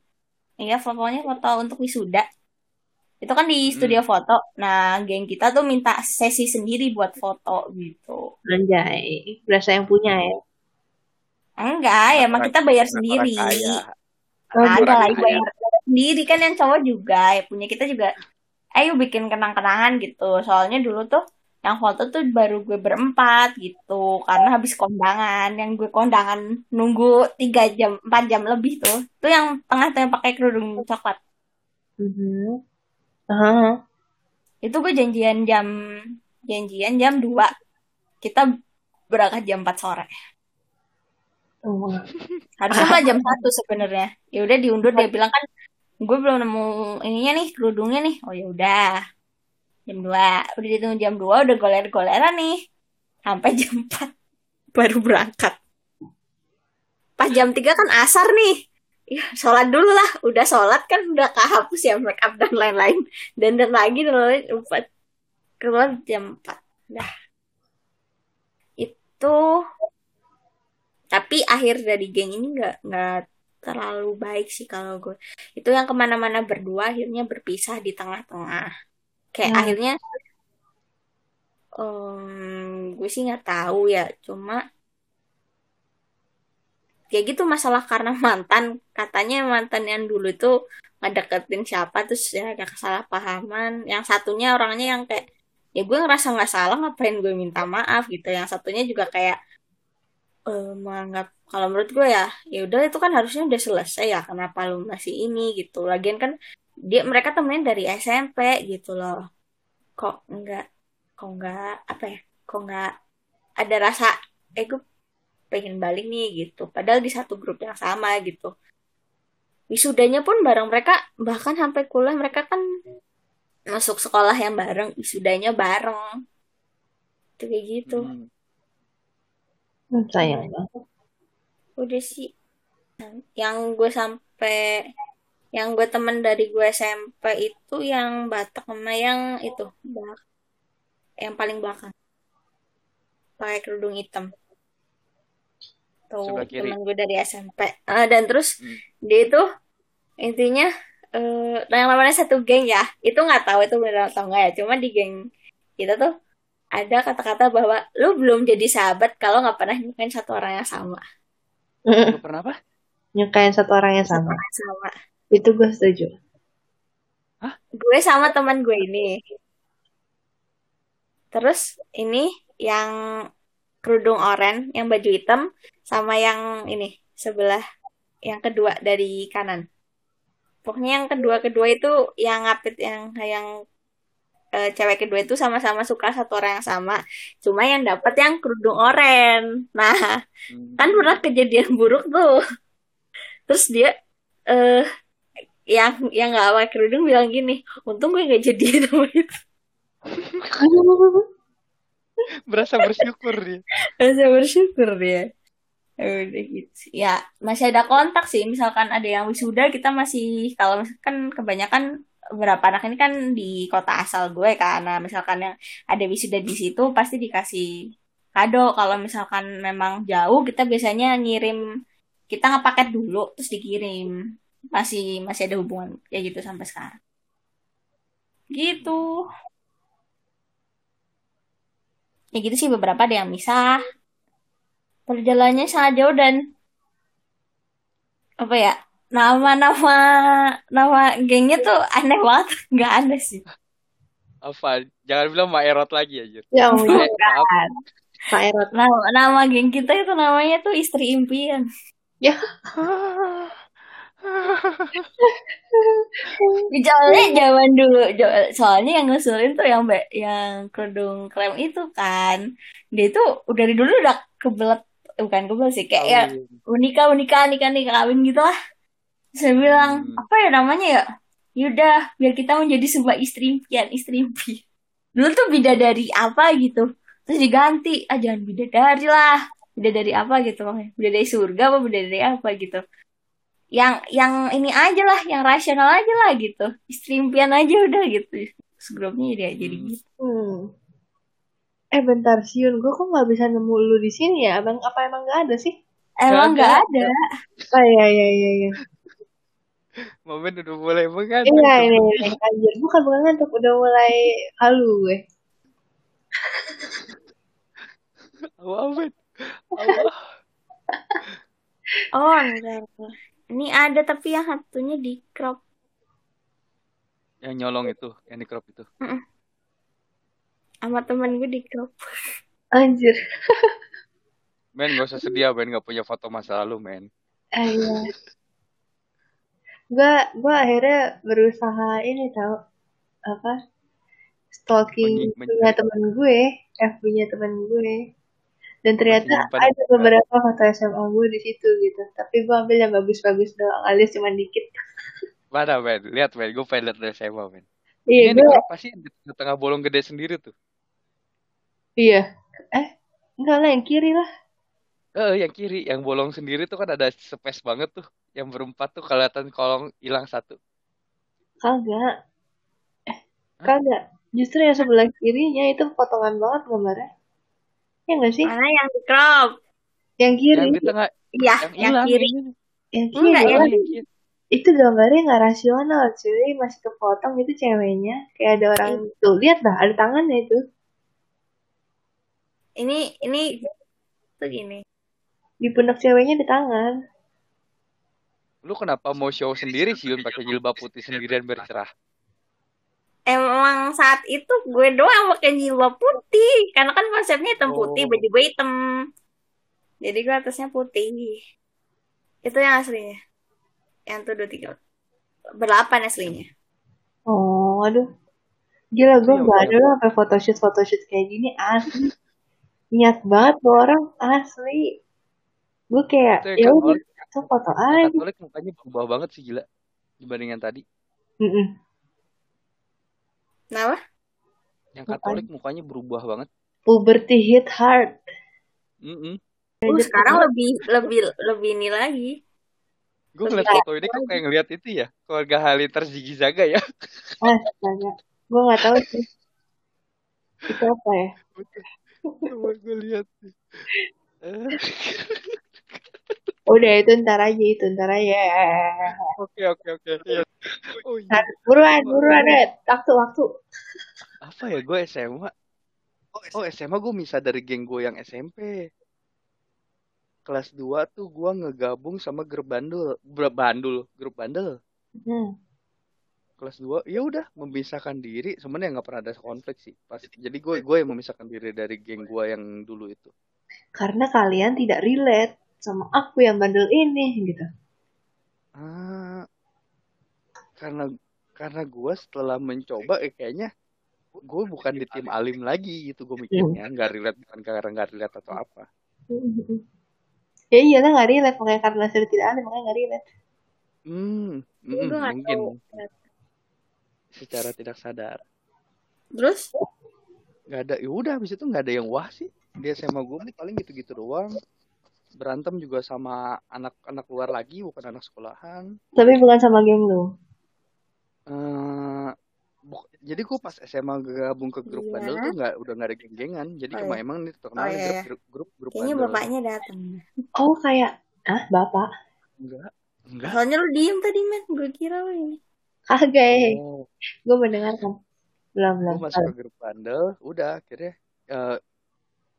iya fotonya foto untuk wisuda. Itu kan di studio foto. Nah, geng kita tuh minta sesi sendiri buat foto gitu. Anjay, berasa yang punya ya. Enggak, ya emang kita bayar sendiri. kaya. Oh, Ada lah kaya. bayar sendiri kan yang cowok juga. Ya punya kita juga. Ayo bikin kenang-kenangan gitu. Soalnya dulu tuh yang foto tuh baru gue berempat gitu. Karena habis kondangan. Yang gue kondangan nunggu 3 jam, 4 jam lebih tuh. Tuh yang tengah-tengah pakai kerudung coklat. Mhm. Ah, Itu gue janjian jam janjian jam 2. Kita berangkat jam 4 sore. Oh. Harusnya mah jam 1 sebenarnya. Ya udah diundur dia bilang kan gue belum nemu ininya nih kerudungnya nih. Oh ya udah. Jam 2. Udah ditunggu jam 2 udah goler-goleran nih. Sampai jam 4 baru berangkat. Pas jam 3 kan asar nih. Ya, sholat dulu lah. Udah sholat kan udah kehapus ya make up dan lain-lain. Dan dan lagi dan lain-lain. Empat. Keluar jam 4. Dah. Itu tapi akhir dari geng ini nggak nggak terlalu baik sih kalau gue. Itu yang ke mana-mana berdua akhirnya berpisah di tengah-tengah. Kayak Hmm. akhirnya em, gue sih nggak tahu ya. Cuma kayak gitu masalah karena mantan. Katanya mantan yang dulu itu ngedeketin siapa terus ya ada kesalahpahaman. Yang satunya orangnya yang kayak ya gue ngerasa nggak salah ngapain gue minta maaf? gitu. Yang satunya juga kayak eh, menganggap kalau menurut gue ya ya udah itu kan harusnya udah selesai ya kenapa lu masih ini gitu. Lagian kan dia mereka temennya dari SMP gitu loh. Kok enggak kok enggak apa ya kok enggak ada rasa eh gue pengen balik nih gitu. Padahal di satu grup yang sama gitu. Wisudanya pun bareng mereka bahkan sampai kuliah mereka kan masuk sekolah yang bareng wisudanya bareng. Itu kayak gitu. Hmm. Hmm, sayang banget. udah sih. Yang gue sampai yang gue temen dari gue SMP itu yang Batak sama yang itu belak- yang paling belakang. Pakai kerudung hitam. Tuh temen gue dari SMP Ah, dan terus Hmm. dia itu intinya eh yang namanya satu geng ya itu nggak tahu itu benar atau enggak ya cuma di geng kita tuh ada kata-kata bahwa lu belum jadi sahabat kalau nggak pernah nyukain satu orang yang sama Lu pernah apa? Nyukain satu orang yang sama. sama Itu gue setuju. gue sama teman gue ini terus ini yang kerudung oranye yang baju hitam sama yang ini sebelah yang kedua dari kanan pokoknya yang kedua kedua itu yang ngapit yang yang eh, cewek kedua itu sama-sama suka satu orang yang sama. Cuma yang dapat yang kerudung oranye. Nah Hmm. kan pernah kejadian buruk tuh. Terus dia eh yang yang nggak pakai kerudung bilang gini untung gue nggak jadian sama itu. Berasa bersyukur dia. saya bersyukur dia. Ya udah gitu. Ya masih ada kontak sih. Misalkan ada yang wisuda kita masih kalau misalkan kebanyakan beberapa anak ini kan di kota asal gue karena misalkan yang ada wisuda di situ pasti dikasih kado. Kalau misalkan memang jauh kita biasanya ngirim kita ngepaket dulu terus dikirim. Masih masih ada hubungan kayak gitu sampai sekarang. Gitu. Ya gitu sih beberapa ada yang misah perjalanannya sangat jauh dan apa ya nama-nama nama gengnya tuh aneh banget nggak aneh sih Apa? Jangan bilang Maerot lagi aja. Ya maaf. Pak Erot. nama nama geng kita itu namanya tuh istri impian Ya. Soalnya zaman dulu, soalnya yang ngusulin tuh yang be- yang kerudung krem itu kan, dia itu udah dari dulu udah kebelet, bukan kebelet sih, kayak ya unika unika nikah nikah kawin gitu lah. Saya bilang Hmm. apa ya namanya ya yaudah biar kita menjadi sebuah istri impian istri impian dulu tuh bidadari apa gitu terus diganti ah jangan bidadari lah bidadari apa gitu makanya bidadari surga apa bidadari apa gitu yang yang ini aja lah yang rasional aja lah gitu istri impian aja udah gitu grupnya jadi jadi Hmm. gitu. Eh bentar Siun, gue kok nggak bisa nemu lu di sini ya? Abang apa emang nggak ada sih? emang Nggak nggak ada. ada Oh iya iya iya iya. Momen udah mulai mengantuk. Iya ini ini anjir bukan bukan ngantuk udah mulai halu gue. Awal, men. Awal. oh enggak ini ada tapi yang satunya di crop Yang nyolong itu, yang di crop itu. sama temen gue di crop Anjir. Men, gak usah sedih, men. Gak punya foto masa lalu, men. Ah, iya. Gue gue akhirnya berusaha ini tau apa stalking punya temen gue, FB-nya temen gue. Dan ternyata Menyimpan ada beberapa foto SMA gue di situ gitu. Tapi gue ambil yang bagus-bagus doang, alias cuma dikit. Mana, men? Lihat, men. Gue pengen liat dari SMA, men. Iya Ini gue, pasti di tengah bolong gede sendiri tuh. iya. Eh, enggak lah yang kiri lah. Eh, yang kiri, yang bolong sendiri tuh kan ada space banget tuh. Yang berempat tuh kelihatan kolong hilang satu. Kagak. Eh, kagak. Justru yang sebelah kirinya itu potongan banget gambarnya. Ya nggak sih? mana yang di crop Yang kiri, Yang di tengah, iya yang yang kiri yang kiri Enggak, yang- kiri. itu gambarnya nggak rasional cuy masih kepotong itu ceweknya kayak ada orang tuh lihat dah ada tangannya itu ini ini tuh gini di pundak ceweknya ada tangan. Lu kenapa mau show sendiri sih, Yun, pakai jilbab putih sendirian bercerah? emang saat itu gue doang pakai jilbab putih. Karena kan konsepnya hitam putih Oh. baju gue hitam. Jadi gue atasnya putih. Itu yang aslinya. Yang tuh dua tiga berlapan aslinya. Oh aduh. Gila gue Iya, nggak iya. ada loh sampai photoshoot photoshoot kayak gini asli. Niat banget tuh orang asli gue kayak ya yang udah foto aja. Katolik mukanya berubah banget sih gila. Dibandingkan tadi. Mm-mm. kenapa? Yang Katolik mukanya berubah banget. puberty hit hard. Mm uh, sekarang lebih lebih lebih ini lagi. Gue ngeliat foto ini kok kayak ngeliat itu ya, keluarga Halilintar Ziggy Zaga ya. astaga gue nggak tahu sih. Itu apa ya? Coba gue lihat. Udah itu ntar aja itu ntar aja Oke oke oke. Iya. Oh iya. Buruan buruan deh waktu waktu Apa ya gue SMA? Oh SMA gue misah dari geng gue yang SMP. Kelas 2 tuh gue ngegabung sama grup bandul, grup bandul, grup bandel. hmm. Kelas 2 ya udah memisahkan diri, sebenarnya nggak pernah ada konflik sih. Pas jadi gue gue yang memisahkan diri dari geng gue yang dulu itu. karena kalian tidak relate sama aku yang bandel ini gitu. Ah, karena karena gue setelah mencoba eh, kayaknya gue bukan di tim alim lagi gitu. Gue mikirnya nggak relate bukan karena nggak relate atau apa. Ya iyalah nggak relate. Makanya karena sudah tidak ada makanya nggak relate. Hmm mm, nggak mungkin. tahu secara tidak sadar. Terus? Nggak ada ya udah habis itu nggak ada yang wah sih. Dia sama gue paling gitu-gitu doang berantem juga sama anak-anak luar lagi bukan anak sekolahan. Tapi bukan sama geng lu? Eh buk- jadi gue pas SMA gabung ke grup Iya. bandel tuh nggak udah nggak ada geng-gengan. Jadi Oh, cuma iya. emang nih terkenal Oh, iya, grup, iya. grup grup grup kayaknya bandel bapaknya datang oh kayak ah bapak? Enggak enggak soalnya lu diem tadi men gue kira lu ini. Kagak eh. oh. Gue mendengarkan. Belum belum. gue masuk ke grup bandel udah akhirnya eh,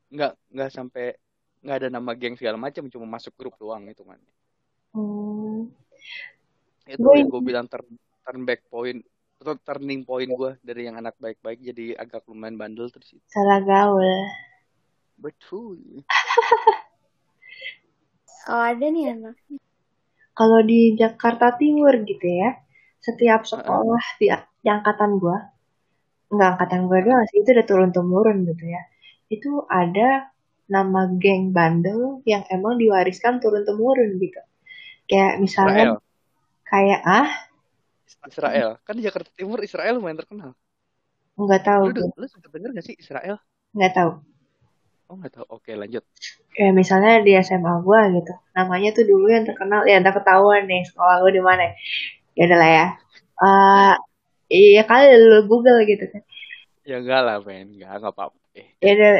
nggak nggak sampai nggak ada nama geng segala macam cuma masuk grup doang itu kan hmm. itu Gue- yang gue bilang turn, turn back point atau turning point gue dari yang anak baik-baik jadi agak lumayan bandel terus itu. Salah gaul. Betul. Oh ada nih anak. Kalau di Jakarta Timur gitu ya setiap sekolah di, di angkatan gua nggak angkatan gua doang sih itu udah turun temurun gitu ya. Itu ada nama geng bandel yang emang diwariskan turun temurun gitu kayak misalnya Israel kayak ah Israel. Kan di Jakarta Timur Israel lumayan terkenal. nggak tahu Lu, gue lu sempet denger gak sih Israel? nggak tahu Oh nggak tahu. Oke lanjut. ya misalnya di SMA gue gitu namanya tuh dulu yang terkenal ya entah ketahuan nih sekolah gue di mana ya udah lah ya Eh iya kali lu Google gitu kan Ya enggak lah men. Enggak, enggak apa-apa. Ya udah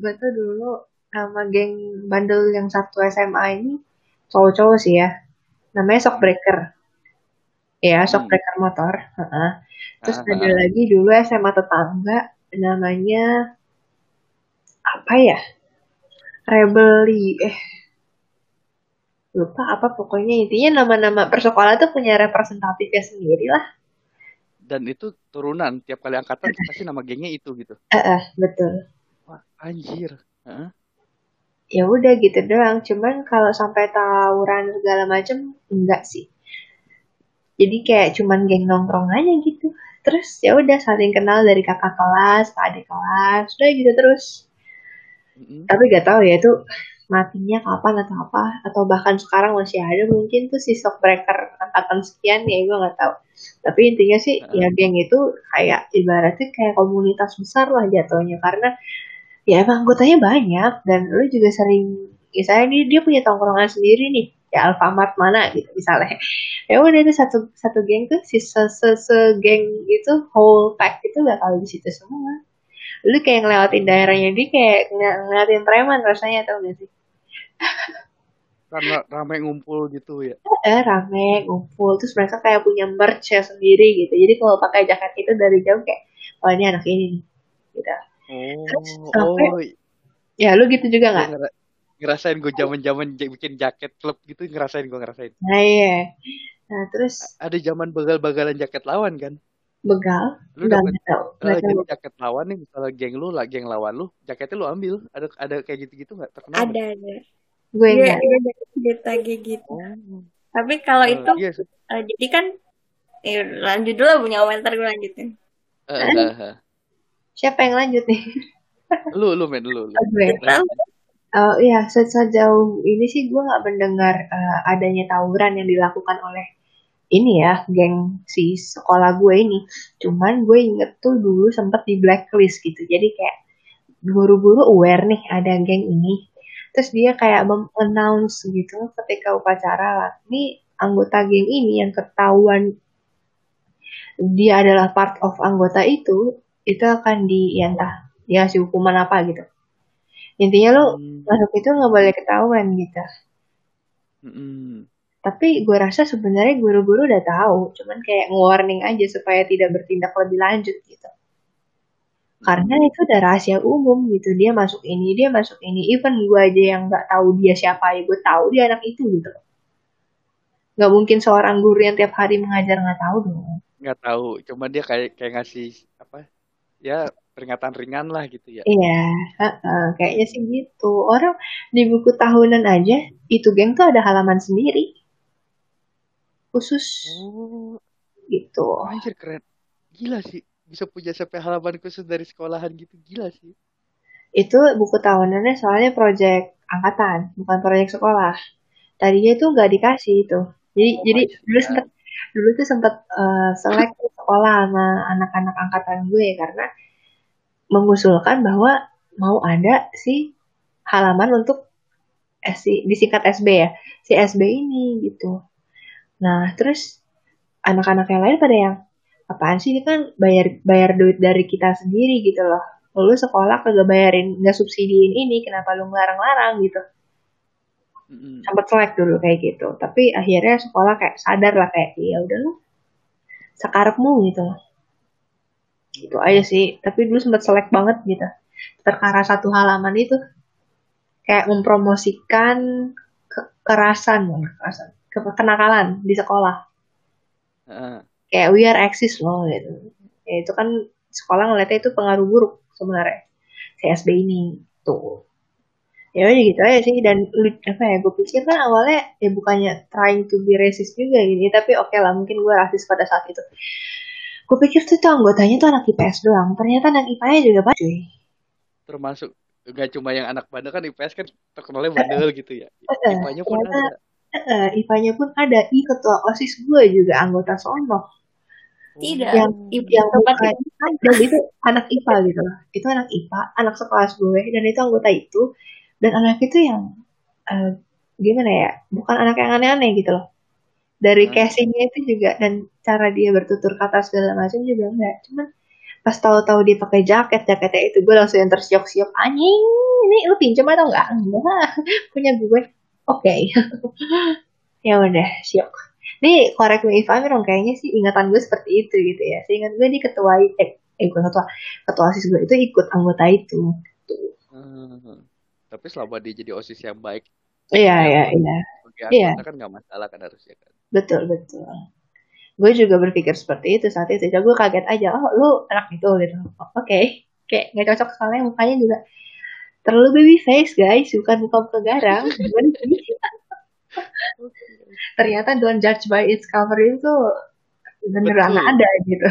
gue tuh dulu sama geng bandel yang satu SMA ini cowok-cowok sih ya. Namanya Shockbreaker ya Shockbreaker motor Heeh. terus Ah, ada ah. lagi dulu SMA tetangga namanya apa ya? Rebelli eh. Lupa apa pokoknya. Intinya nama-nama persekolah tuh punya representatifnya sendiri lah Dan itu turunan. Tiap kali angkatan pasti nama gengnya itu gitu. eh eh, betul Wah anjir. Heeh. ya udah gitu doang cuman kalau sampai tawuran segala macem enggak sih jadi kayak cuman geng nongkrong aja gitu terus ya udah saling kenal dari kakak kelas ke adik kelas udah gitu terus Mm-mm. tapi gak tahu ya itu matinya kapan atau apa atau bahkan sekarang masih ada mungkin tuh si shockbreaker angkatan sekian ya gue nggak tahu. Tapi intinya sih Heeh. ya geng itu kayak ibaratnya kayak komunitas besar lah jatuhnya karena ya emang anggotanya banyak dan lu juga sering misalnya dia, dia punya tongkrongan sendiri nih ya Alfamart mana gitu misalnya. Ya udah itu satu satu geng tuh si se, se, se geng itu whole pack itu bakal di situ semua. Lu kayak ngelewatin daerahnya dia kayak ng ngeliatin preman rasanya tau gak sih Karena ramai ngumpul gitu ya. eh rame ngumpul terus mereka kayak punya merch ya sendiri gitu jadi kalau pakai jaket itu dari jauh kayak oh ini anak ini nih gitu Terus Oh, sampai oh, ya lu gitu juga nggak ngera- ngerasain gue zaman-zaman j- bikin jaket klub gitu ngerasain gue ngerasain. nah iya nah terus Ada zaman bagal-bagalan jaket lawan kan? begal Lu dapat eh, jadi jaket lawan nih misalnya geng lu lah geng lawan lu, jaketnya lu ambil. Ada ada kayak gitu-gitu nggak terkenal? Ada ada. Gue gue dapet cerita kayak gitu. Oh, Tapi kalau eh, itu iya sih. eh, jadi kan eh, lanjut dulu punya komentar gue lanjutin. Eh, eh, eh. siapa yang lanjut nih Lu lu men lu lu. Oh, gue. Oh iya, se- sejauh ini sih gue nggak mendengar eh, adanya tawuran yang dilakukan oleh ini ya, geng si sekolah gue ini. Cuman gue inget tuh dulu sempet di blacklist gitu. Jadi kayak guru-guru aware nih ada geng ini. Terus dia kayak announce gitu ketika upacara lah. Ini anggota geng ini yang ketahuan dia adalah part of anggota itu, itu akan di ya entah dia kasih hukuman apa gitu. Intinya lu Hmm, masuk itu nggak boleh ketahuan gitu. mm-mm. Tapi gue rasa sebenarnya guru-guru udah tahu, cuman kayak nge-warning aja supaya tidak bertindak lebih lanjut gitu. Karena itu udah rahasia umum gitu, dia masuk ini, dia masuk ini. Even gue aja yang nggak tahu dia siapa ya, gue tahu dia anak itu gitu. Nggak mungkin seorang guru yang tiap hari mengajar nggak tahu dong. nggak tahu. Cuma dia kayak kayak ngasih apa? Ya peringatan ringan lah gitu ya. Iya, heeh, kayaknya sih gitu. Orang di buku tahunan aja, itu geng tuh ada halaman sendiri, khusus Oh, gitu. anjir keren. Gila sih. Bisa punya sampai halaman khusus dari sekolahan gitu. Gila sih. Itu buku tahunannya soalnya proyek angkatan, bukan proyek sekolah. Tadinya itu nggak dikasih itu. Jadi Oh jadi dulu sempet dulu tuh sempet eh, selek sekolah sama anak-anak angkatan gue karena mengusulkan bahwa mau ada si halaman untuk eh, si disingkat SB ya, si SB ini gitu. Nah, terus anak-anak yang lain pada yang apaan sih ini kan bayar bayar duit dari kita sendiri gitu loh. Lu sekolah kagak bayarin, nggak subsidiin ini, kenapa lu ngelarang-larang gitu. Sempet selek dulu kayak gitu. Tapi akhirnya sekolah kayak sadar lah kayak ya udah lu sekarepmu gitu. Gitu aja sih. Tapi dulu sempet selek banget gitu. Perkara satu halaman itu kayak mempromosikan kekerasan, kekerasan, ke- kenakalan di sekolah. Heeh. Kayak we are exist loh gitu. Ya, itu kan sekolah ngeliatnya itu pengaruh buruk sebenarnya. CSB ini tuh. Ya udah gitu aja sih dan apa ya gue pikir kan awalnya ya bukannya trying to be racist juga gini tapi oke lah mungkin gue rasis pada saat itu gue pikir tuh, tuh anggotanya tuh anak IPS doang ternyata anak IPA juga banyak cuy Termasuk nggak cuma yang anak bandel kan IPS kan terkenalnya bandel gitu ya. Eh, IPA-nya pun ternyata ada. IPA-nya pun ada. Ih, ketua OSIS gue juga anggota sono. Tidak. Yang Ibu yang tempat bukan dan itu anak IPA gitu loh. Itu anak IPA, anak sekelas gue dan itu anggota itu dan anak itu yang eh, gimana ya? Bukan anak yang aneh-aneh gitu loh. Dari Hah? casingnya itu juga dan cara dia bertutur kata segala macam juga enggak. Cuman pas tahu-tahu dia pakai jaket, jaketnya itu gue langsung yang tersiok-siok anjing. Ini lu pinjam atau enggak? Enggak. Punya gue. Oke. ya udah, siok. Nih, korek me if I'm wrong, kayaknya sih ingatan gue seperti itu gitu ya. Seingat gue di ketua, eh, eh bukan ketua, ketua OSIS gue itu ikut anggota itu. Hmm. Tapi selama dia jadi osis yang baik, Iya, ya iya, iya. Iya, kan nggak masalah kan harusnya kan. betul, betul. Gue juga berpikir seperti itu saat itu. Jadi gue kaget aja, oh lu anak itu gitu. Oh, Oke, kayak nggak cocok soalnya mukanya juga terlalu baby face guys, bukan muka muka garang. Gimana sih? Ternyata don't judge by its cover itu beneran Betul. ada gitu.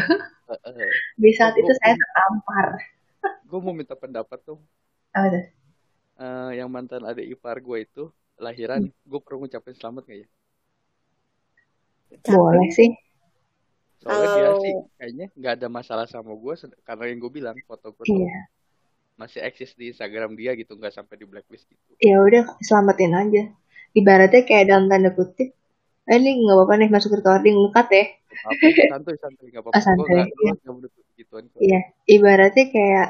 Heeh. Di Oh, saat itu saya tertampar. gue mau minta pendapat tuh. Apa tuh? Eh, yang mantan adik ipar gue itu lahiran, gue perlu ngucapin selamat gak ya? Boleh sih. Soalnya dia sih kayaknya nggak ada masalah sama gue karena yang gue bilang foto gue tuh Iya. masih eksis di Instagram dia gitu, nggak sampai di blacklist gitu. Ya udah selamatin aja. Ibaratnya kayak dalam tanda kutip, eh, ini nggak apa-apa nih masuk recording cut ya. Apa santuy santuy nggak apa-apa. Gue santai. Iya. gituan kok. Iya. Ibaratnya kayak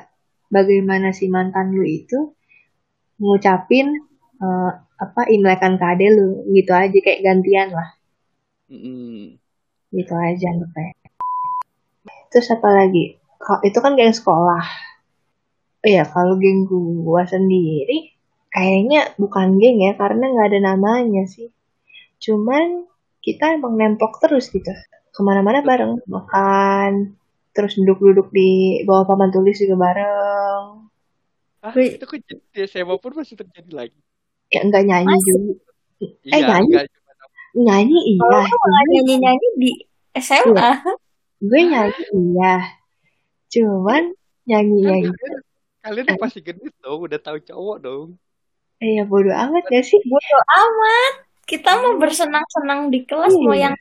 bagaimana si mantan lu itu ngucapin eh, apa imlekan ke ade lu gitu aja kayak gantian lah Mm-mm. gitu aja kayak terus apa lagi itu kan geng sekolah Iya kalau geng gua sendiri kayaknya bukan geng ya karena nggak ada namanya sih. Cuman kita emang nempok terus gitu. Ke mana-mana bareng makan terus duduk-duduk di bawah papan tulis juga bareng. Ah, Wih, itu kok di SMA pun masih terjadi lagi. ya enggak nyanyi masih. dulu eh Iya, nyanyi? enggak nyanyi iya. Lu nggak cuman nyanyi-nyanyi di iya. SMA. gue nyanyi iya. Cuman nyanyi nyanyi kalian kalian udah pasti gendut dong, udah tahu cowok dong. Eh ya bodo amat gak sih Bodo amat. Kita mau bersenang-senang di kelas, mau iya yang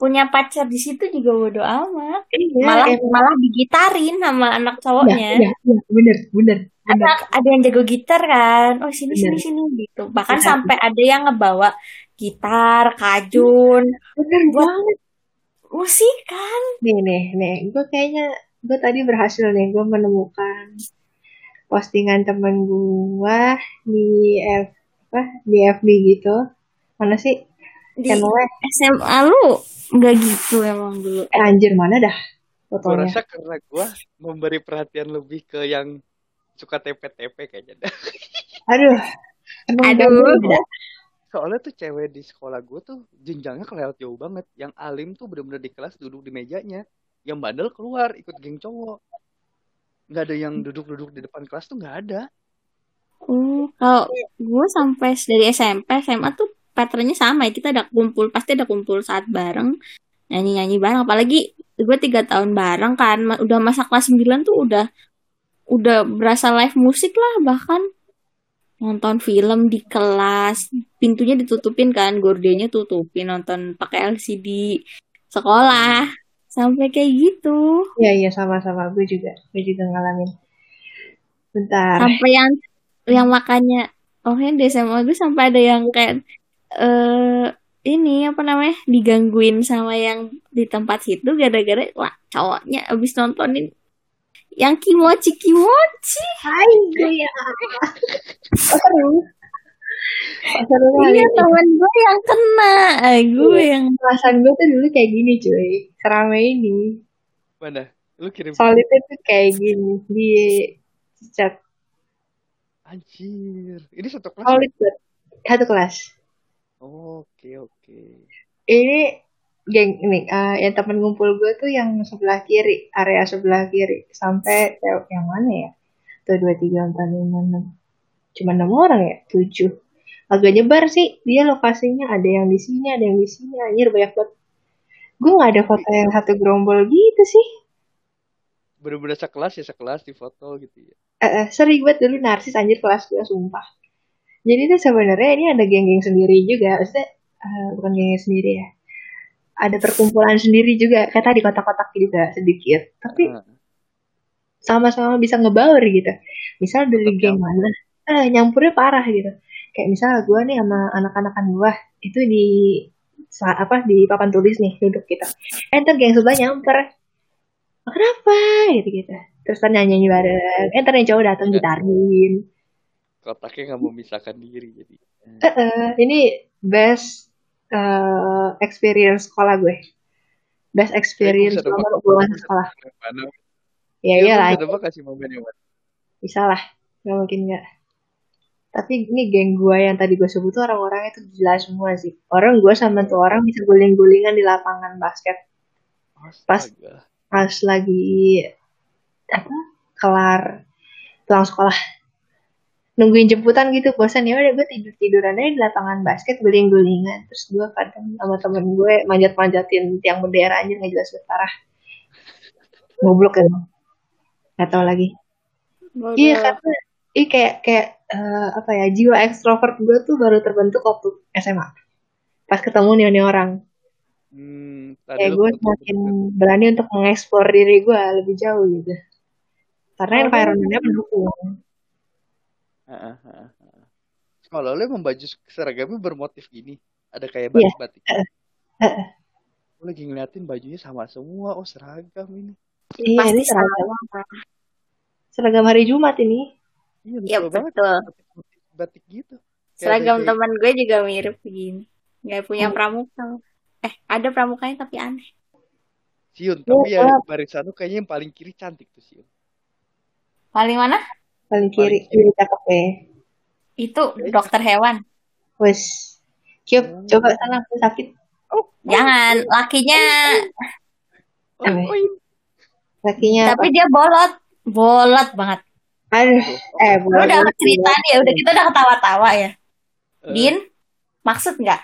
punya pacar di situ juga bodo amat. iya Malah emang malah digitarin sama anak iya cowoknya. iya iya bener bener bener Anak ada yang jago gitar kan. Oh sini sini bener sini gitu. Bahkan bener sampai ada yang ngebawa gitar, kajun bener buat banget musik kan. nih nih nih gue kayaknya gue tadi berhasil nih gue menemukan postingan temen gue di F apa di FB gitu mana sih Di channelnya SMA lu nggak gitu emang dulu. eh anjir mana dah Gue fotonya rasa karena gue memberi perhatian lebih ke yang suka TP-TP kayaknya. aduh emang Aduh. gandeng dah Soalnya tuh cewek di sekolah gue tuh jenjangnya kelewat jauh banget. Yang alim tuh bener-bener di kelas duduk di mejanya. Yang bandel keluar ikut geng cowok. Nggak ada yang duduk-duduk di depan kelas tuh nggak ada. Oh, kalau gue sampai dari SMP, SMA tuh patternnya sama ya. Kita ada kumpul, pasti ada kumpul saat bareng, nyanyi-nyanyi bareng. Apalagi gue tiga tahun bareng kan, udah masa kelas 9 tuh udah udah berasa live musik lah bahkan nonton film di kelas pintunya ditutupin kan gordennya tutupin nonton pakai LCD sekolah sampai kayak gitu Iya iya sama-sama gue juga gue juga ngalamin. Bentar. sampai yang yang makanya oh yang di SMA gue sampai ada yang kayak eh ini apa namanya digangguin sama yang di tempat situ gara-gara wah cowoknya abis nontonin yang kimochi kimochi Hai gue ya. Oh, seru. Oh, iya temen gue yang kena eh, gue Iya. yang Perasaan gue tuh dulu kayak gini cuy. Serame ini. Mana? Lu kirim Solidnya tuh kayak gini di chat. Anjir. Ini satu kelas. Solid banget. Satu kelas. Oke, oke. Ini geng ini eh, yang temen ngumpul gue tuh yang sebelah kiri, area sebelah kiri sampai yang mana ya? Tuh dua tiga empat lima enam. Cuma enam orang ya? Tujuh. Agak nyebar sih. Dia lokasinya ada yang di sini, ada yang di sini. Anjir banyak banget. Gue gak ada foto yang satu gerombol gitu sih. Bener-bener sekelas ya sekelas di foto gitu ya. Eh, eh, sering banget dulu narsis anjir kelas gue sumpah. Jadi tuh sebenarnya ini ada geng-geng sendiri juga. Maksudnya eh, bukan gengnya sendiri ya. Ada perkumpulan sendiri juga, kata di kotak-kotak juga sedikit. Tapi Nah, sama-sama bisa ngebaur gitu. Misal dari geng mana, eh nyampurnya parah gitu. Kayak misal gue nih sama anak-anakan gue itu di apa di papan tulis nih duduk gitu. Eh ntar geng sebelah nyamper, "Oh, kenapa gitu gitu. Terus ntar nyanyi bareng, eh ntar yang cowok datang Iya. gitarin. kotaknya nggak memisahkan diri jadi. Eh, eh, ini best eh, experience sekolah gue. Best experience nebak, selama gue masuk bisa sekolah. mana. Ya Iya, iyalah, bisa nebak kasih momen yang mana. bisa lah. Gak mungkin nggak. Tapi ini geng gue yang tadi gue sebut tuh orang-orangnya tuh gila semua sih. Orang gue sama tuh orang bisa guling-gulingan di lapangan basket. Pas- Astaga. pas lagi apa kelar pulang sekolah. Nungguin jemputan gitu bosan. Ya udah gue tidur tiduran aja di lapangan basket guling gulingan terus gue kadang sama temen gue manjat manjatin tiang bendera aja nggak jelas parah. Goblok emang. Nggak tahu lagi. Iya karena iya kayak kayak eh, apa ya jiwa ekstrovert gue tuh baru terbentuk waktu SMA pas ketemu nih nih orang. Hmm, kayak gue semakin berani untuk mengeksplor diri gue lebih jauh gitu. Karena Oh. environmentnya mendukung. Kalau lu emang baju seragamnya bermotif gini, ada kayak Iya. batik-batik. Gue lagi ngeliatin bajunya sama semua, oh seragam ini. iya Pasti ini seragam seragam hari Jumat ini Iya Iya betul banget. betul. Batik, batik gitu. Kayak Seragam ada- teman gue juga mirip begini. Gak punya Oh. pramuka. Eh, ada pramukanya tapi aneh. Siun, Iya, tapi ya gelap. barisan lu kayaknya yang paling kiri cantik tuh Siun. Paling mana? paling kiri Paling kiri. kiri cakep ya Itu dokter hewan. wes Cium, Oh. coba sana aku sakit Jangan, lakinya. Oh, Apa? oh, ini. kakinya apa Tapi dia bolot. Bolot banget. Aduh eh Lu udah cerita nih, udah kita udah ketawa-tawa ya. Eh, Din, maksud nggak?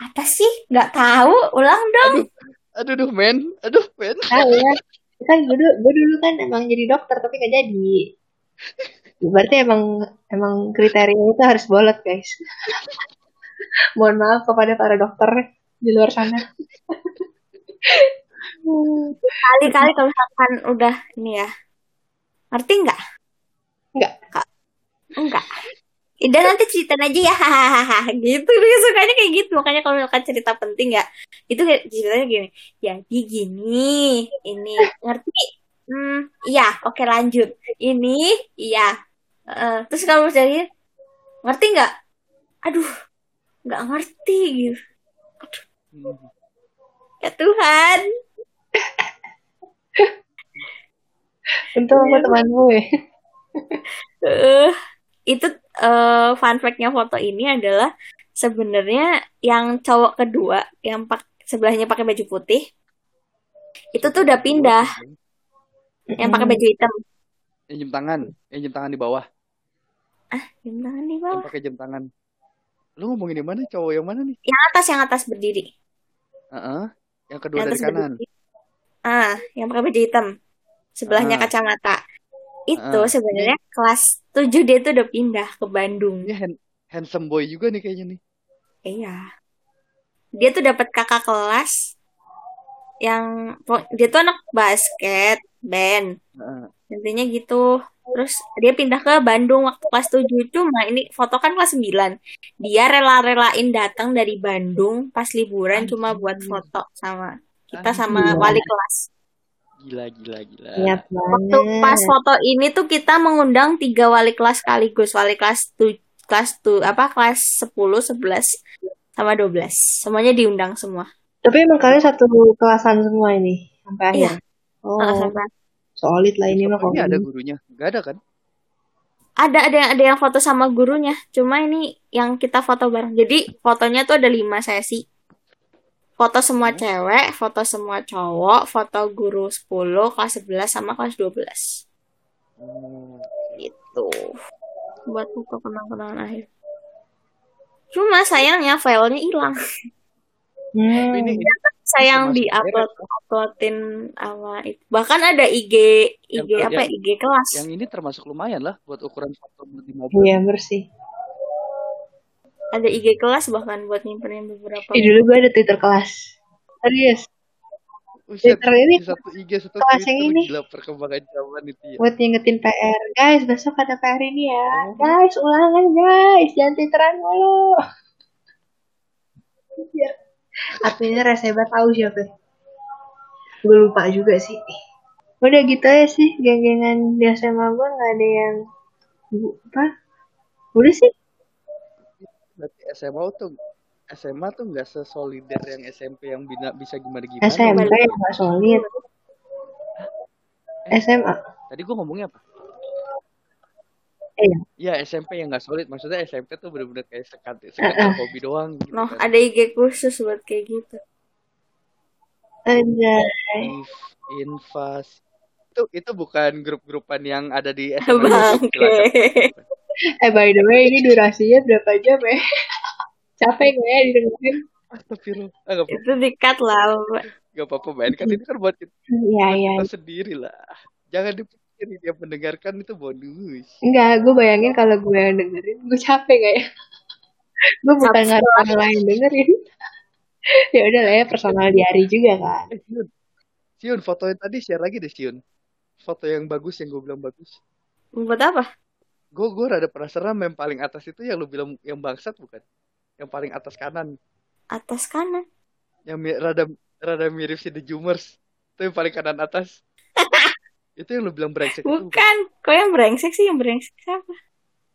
Apa sih? Nggak tahu. Ulang dong. Aduh, aduh, men. Aduh, men. tahu ya kan gue dulu, gue dulu kan emang jadi dokter tapi gak jadi berarti emang emang kriteria itu harus bolot guys mohon maaf kepada para dokter di luar sana Kali-kali kalau misalkan udah ini ya. Ngerti nggak? Nggak. Kak. Enggak. Udah nanti ceritain aja ya. Hahaha. Gitu. Dia sukanya kayak gitu. Makanya kalau misalkan cerita penting ya. Itu kayak ceritanya gini. Jadi gini. Ini. Ngerti? Hmm. Iya. Oke lanjut. Ini. Iya. Eh, terus kalau misalnya ngerti nggak aduh. Nggak ngerti gitu. Hmm. ya Tuhan. Untung aku teman gue eh itu eh, fun fact-nya foto ini adalah sebenarnya yang cowok kedua yang pak sebelahnya pakai baju putih itu tuh udah pindah yang pakai baju hitam Yang jam tangan, yang jam tangan di bawah, jam tangan di yang bawah pakai jam tangan. Lu ngomongin yang mana? Cowok yang mana nih? yang atas yang atas berdiri Heeh. Yang kedua yang dari atas kanan. berdiri ah yang pakai baju hitam sebelahnya Ah. kacamata itu Ah. sebenarnya kelas 7 dia tuh udah pindah ke Bandung Ini hand- handsome boy juga nih kayaknya nih. Iya. Dia tuh dapat kakak kelas yang dia tuh anak basket band. Heeh. Intinya gitu. Terus dia pindah ke Bandung waktu kelas 7 cuma ini foto kan kelas 9. Dia rela-relain datang dari Bandung pas liburan cuma buat Anjir. foto sama kita Anjir. sama wali kelas. Gila, gila, gila. niat Waktu pas foto ini tuh kita mengundang tiga wali kelas sekaligus. Wali kelas tu kelas tuh apa kelas 10, 11 sama 12. Semuanya diundang semua. tapi emang kalian satu kelasan semua ini sampai akhir Iya. oh sampai- solid lah ini mah kalau ada ini. gurunya? Gak ada kan? Ada ada yang ada yang foto sama gurunya. Cuma ini yang kita foto bareng. Jadi fotonya tuh ada lima sesi. Foto semua Hmm. cewek, foto semua cowok, foto guru 10, kelas 11 sama kelas 12. Oh. Gitu. Buat foto kenang-kenangan akhir. Cuma sayangnya filenya hilang. Hmm. Tapi ini Sayang di upload uploadin sama itu. Bahkan ada IG IG Yang- apa ya? yang- IG kelas. yang ini termasuk lumayan lah buat ukuran foto di mobil. iya bersih ada IG kelas bahkan buat nyimpenin beberapa Eh, dulu gue ada Twitter kelas. Serius. Twitter ini satu IG satu kelas yang ini. gila perkembangan zaman itu ya. buat ngingetin PR. Guys, besok ada PR ini ya. Oh. Guys, ulangan guys. Jangan Twitteran mulu. Iya. Adminnya Reseba tahu siapa. Gue lupa juga sih. Udah gitu aja sih. Geng-gengan di SMA gue gak ada yang... Bu- Apa? Udah sih. Berarti SMA tuh SMA tuh nggak sesolider yang SMP yang bina, bisa gimana gimana. SMP yang gak solid. SMA. Tadi gua ngomongnya apa? Eh, ya. Iya SMP yang nggak solid. Maksudnya SMP tuh bener-bener kayak sekat sekedar hobi doang. Gitu Noh, kan. ada IG khusus buat kayak gitu. Ada. Invas. Itu itu bukan grup-grupan yang ada di SMA. Bangke. Eh, by the way, ini durasinya berapa jam ya? Capek gak ya didengerin? Astagfirullah. Ah, itu dikat lah. Nggak apa-apa, main kan ini kan buat kita, Iya, iya. kita sendiri lah. Jangan dipikirin dia mendengarkan itu bonus. Enggak, gue bayangin kalau gue yang dengerin, gue capek gak ya? gue bukan ngaruh orang lain dengerin. ya udah lah ya, personal diary juga kan. Eh, Siun. Siun, foto yang tadi share lagi deh, Siun. Foto yang bagus yang gue bilang bagus. Buat apa? Gue gue rada penasaran yang paling atas itu yang lu bilang yang bangsat bukan? Yang paling atas kanan. Atas kanan. Yang mi- rada rada mirip si The Jumers. Itu yang paling kanan atas. itu yang lu bilang brengsek itu bukan? Bukan. Kok yang brengsek sih? Yang brengsek siapa?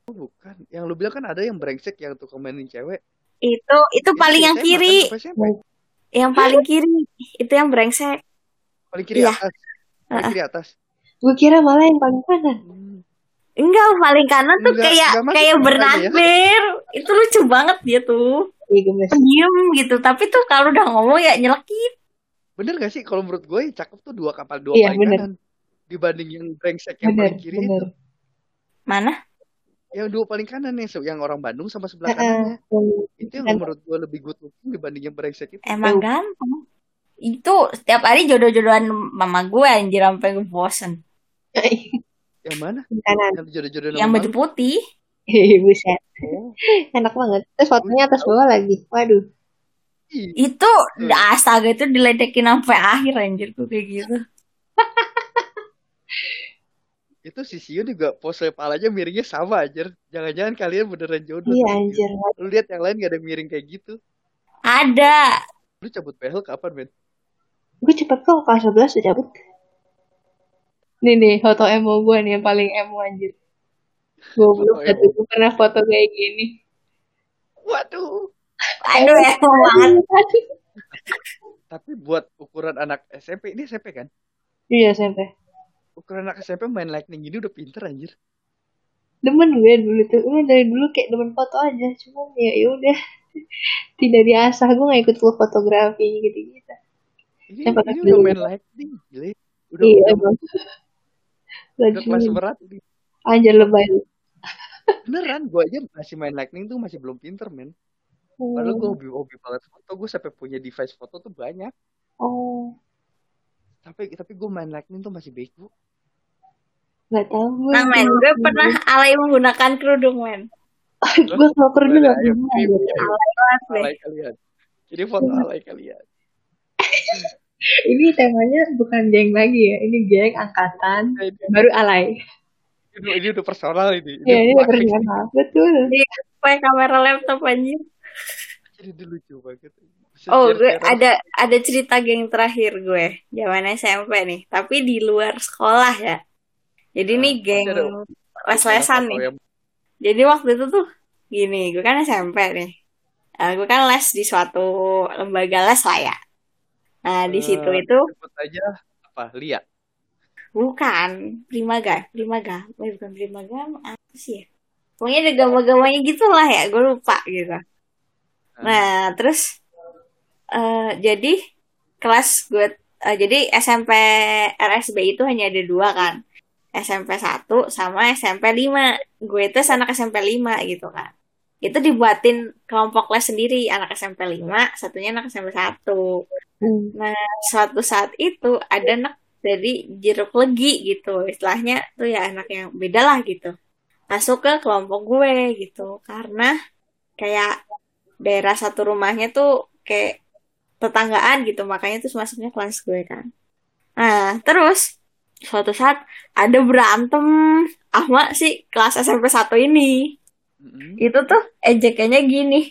Oh, bukan. Yang lu bilang kan ada yang brengsek yang tuh komenin cewek. Itu itu paling yang SMA, kiri. Kan? Yang paling kiri. Itu yang brengsek. Paling kiri Iya. atas. Paling Heeh. kiri atas. Gue kira malah yang paling kanan. Hmm. Enggak, paling kanan tuh Enggak, kayak enggak kayak ke Bernadber. Itu lucu banget dia tuh. Iya, gemes. Pendiam gitu. Tapi tuh kalau udah ngomong ya nyelekit. Bener gak sih kalau menurut gue yang cakep tuh dua kapal dua Iya, paling bener. kanan dibanding yang brengsek yang Bener, paling kiri bener. itu. Mana? Yang dua paling kanan yang se- yang orang Bandung sama sebelah kanannya. Itu yang menurut gue lebih good looking dibanding yang brengsek itu. Emang gampang. Itu setiap hari jodoh-jodohan mama gue anjir sampai gue bosen. Yang mana? kanan. Yang jodoh-jodoh Yang baju putih. Buset. Oh, Enak banget. Terus fotonya atas bawah lagi. Waduh. iya. Itu Hmm. astaga itu diledekin sampai akhir anjir tuh kayak gitu. Itu si Sio juga pose palanya miringnya sama aja. Jangan-jangan kalian beneran jodoh. Iya anjir. Lu lihat yang lain gak ada miring kayak gitu. Ada. Lu cabut behel kapan, men? Gue cepet kok kelas 11 udah cabut. Nih nih foto emo gue nih yang paling emo anjir. Gue belum Foto emo. gue pernah foto kayak gini. Waduh. Aduh emo banget. Tapi buat ukuran anak SMP, ini SMP kan? Iya SMP. Ukuran anak SMP main lightning gini udah pinter anjir. Demen gue dulu tuh. Gue dari dulu kayak demen foto aja. Cuma ya ya udah. Tidak diasah. Gue gak ikut klub fotografi gitu-gitu. Ini, Yang pada ini udah dulu. main lightning, gile. Udah, Iya udah, kelas Lagi berat ini. anjir lebay. Beneran, gue aja masih main lightning tuh masih belum pinter, men. Padahal gue Hmm. hobi, hobi banget foto, gue sampai punya device foto tuh banyak. Oh. Tapi tapi gue main lightning tuh masih bego. Gak tau gue. Nah men, gue pernah alay menggunakan kerudung men. gue gak pernah. anjir. ayo. Banget deh. Alay kalian. Jadi foto alay kalian. Ini temanya bukan geng lagi ya. Ini geng angkatan. Ini, Baru alay. ini, ini udah personal ini. Ya ini udah personal. Betul. Pakai kamera laptop anjir. Jadi ini lucu banget. Bisa Oh, gue ada ada cerita geng terakhir gue, zaman SMP nih, tapi di luar sekolah ya. Jadi Nah, nih geng les-lesan nih. yang Jadi waktu itu tuh gini, gue kan SMP nih. Eh, gue kan les di suatu lembaga les lah ya. Nah, di situ eh, itu sebut aja apa? Lia. bukan Primaga, Primaga, eh, bukan Primaga, apa sih ya? Pokoknya ada gambar-gambarnya gitu lah ya, gue lupa gitu. Nah, Nah, terus eh jadi kelas gue eh, jadi SMP RSB itu hanya ada dua kan. SMP 1 sama SMP 5. Gue itu anak SMP 5 gitu kan. Itu dibuatin kelompok les sendiri, anak SMP 5, satunya anak SMP 1. Hmm. Nah, suatu saat itu ada anak dari jeruk legi gitu. Istilahnya tuh ya anak yang beda lah gitu. Masuk ke kelompok gue gitu. Karena kayak daerah satu rumahnya tuh kayak tetanggaan gitu makanya terus masuknya kelas gue kan nah terus suatu saat ada berantem sama si kelas SMP 1 ini. Itu tuh ejekannya gini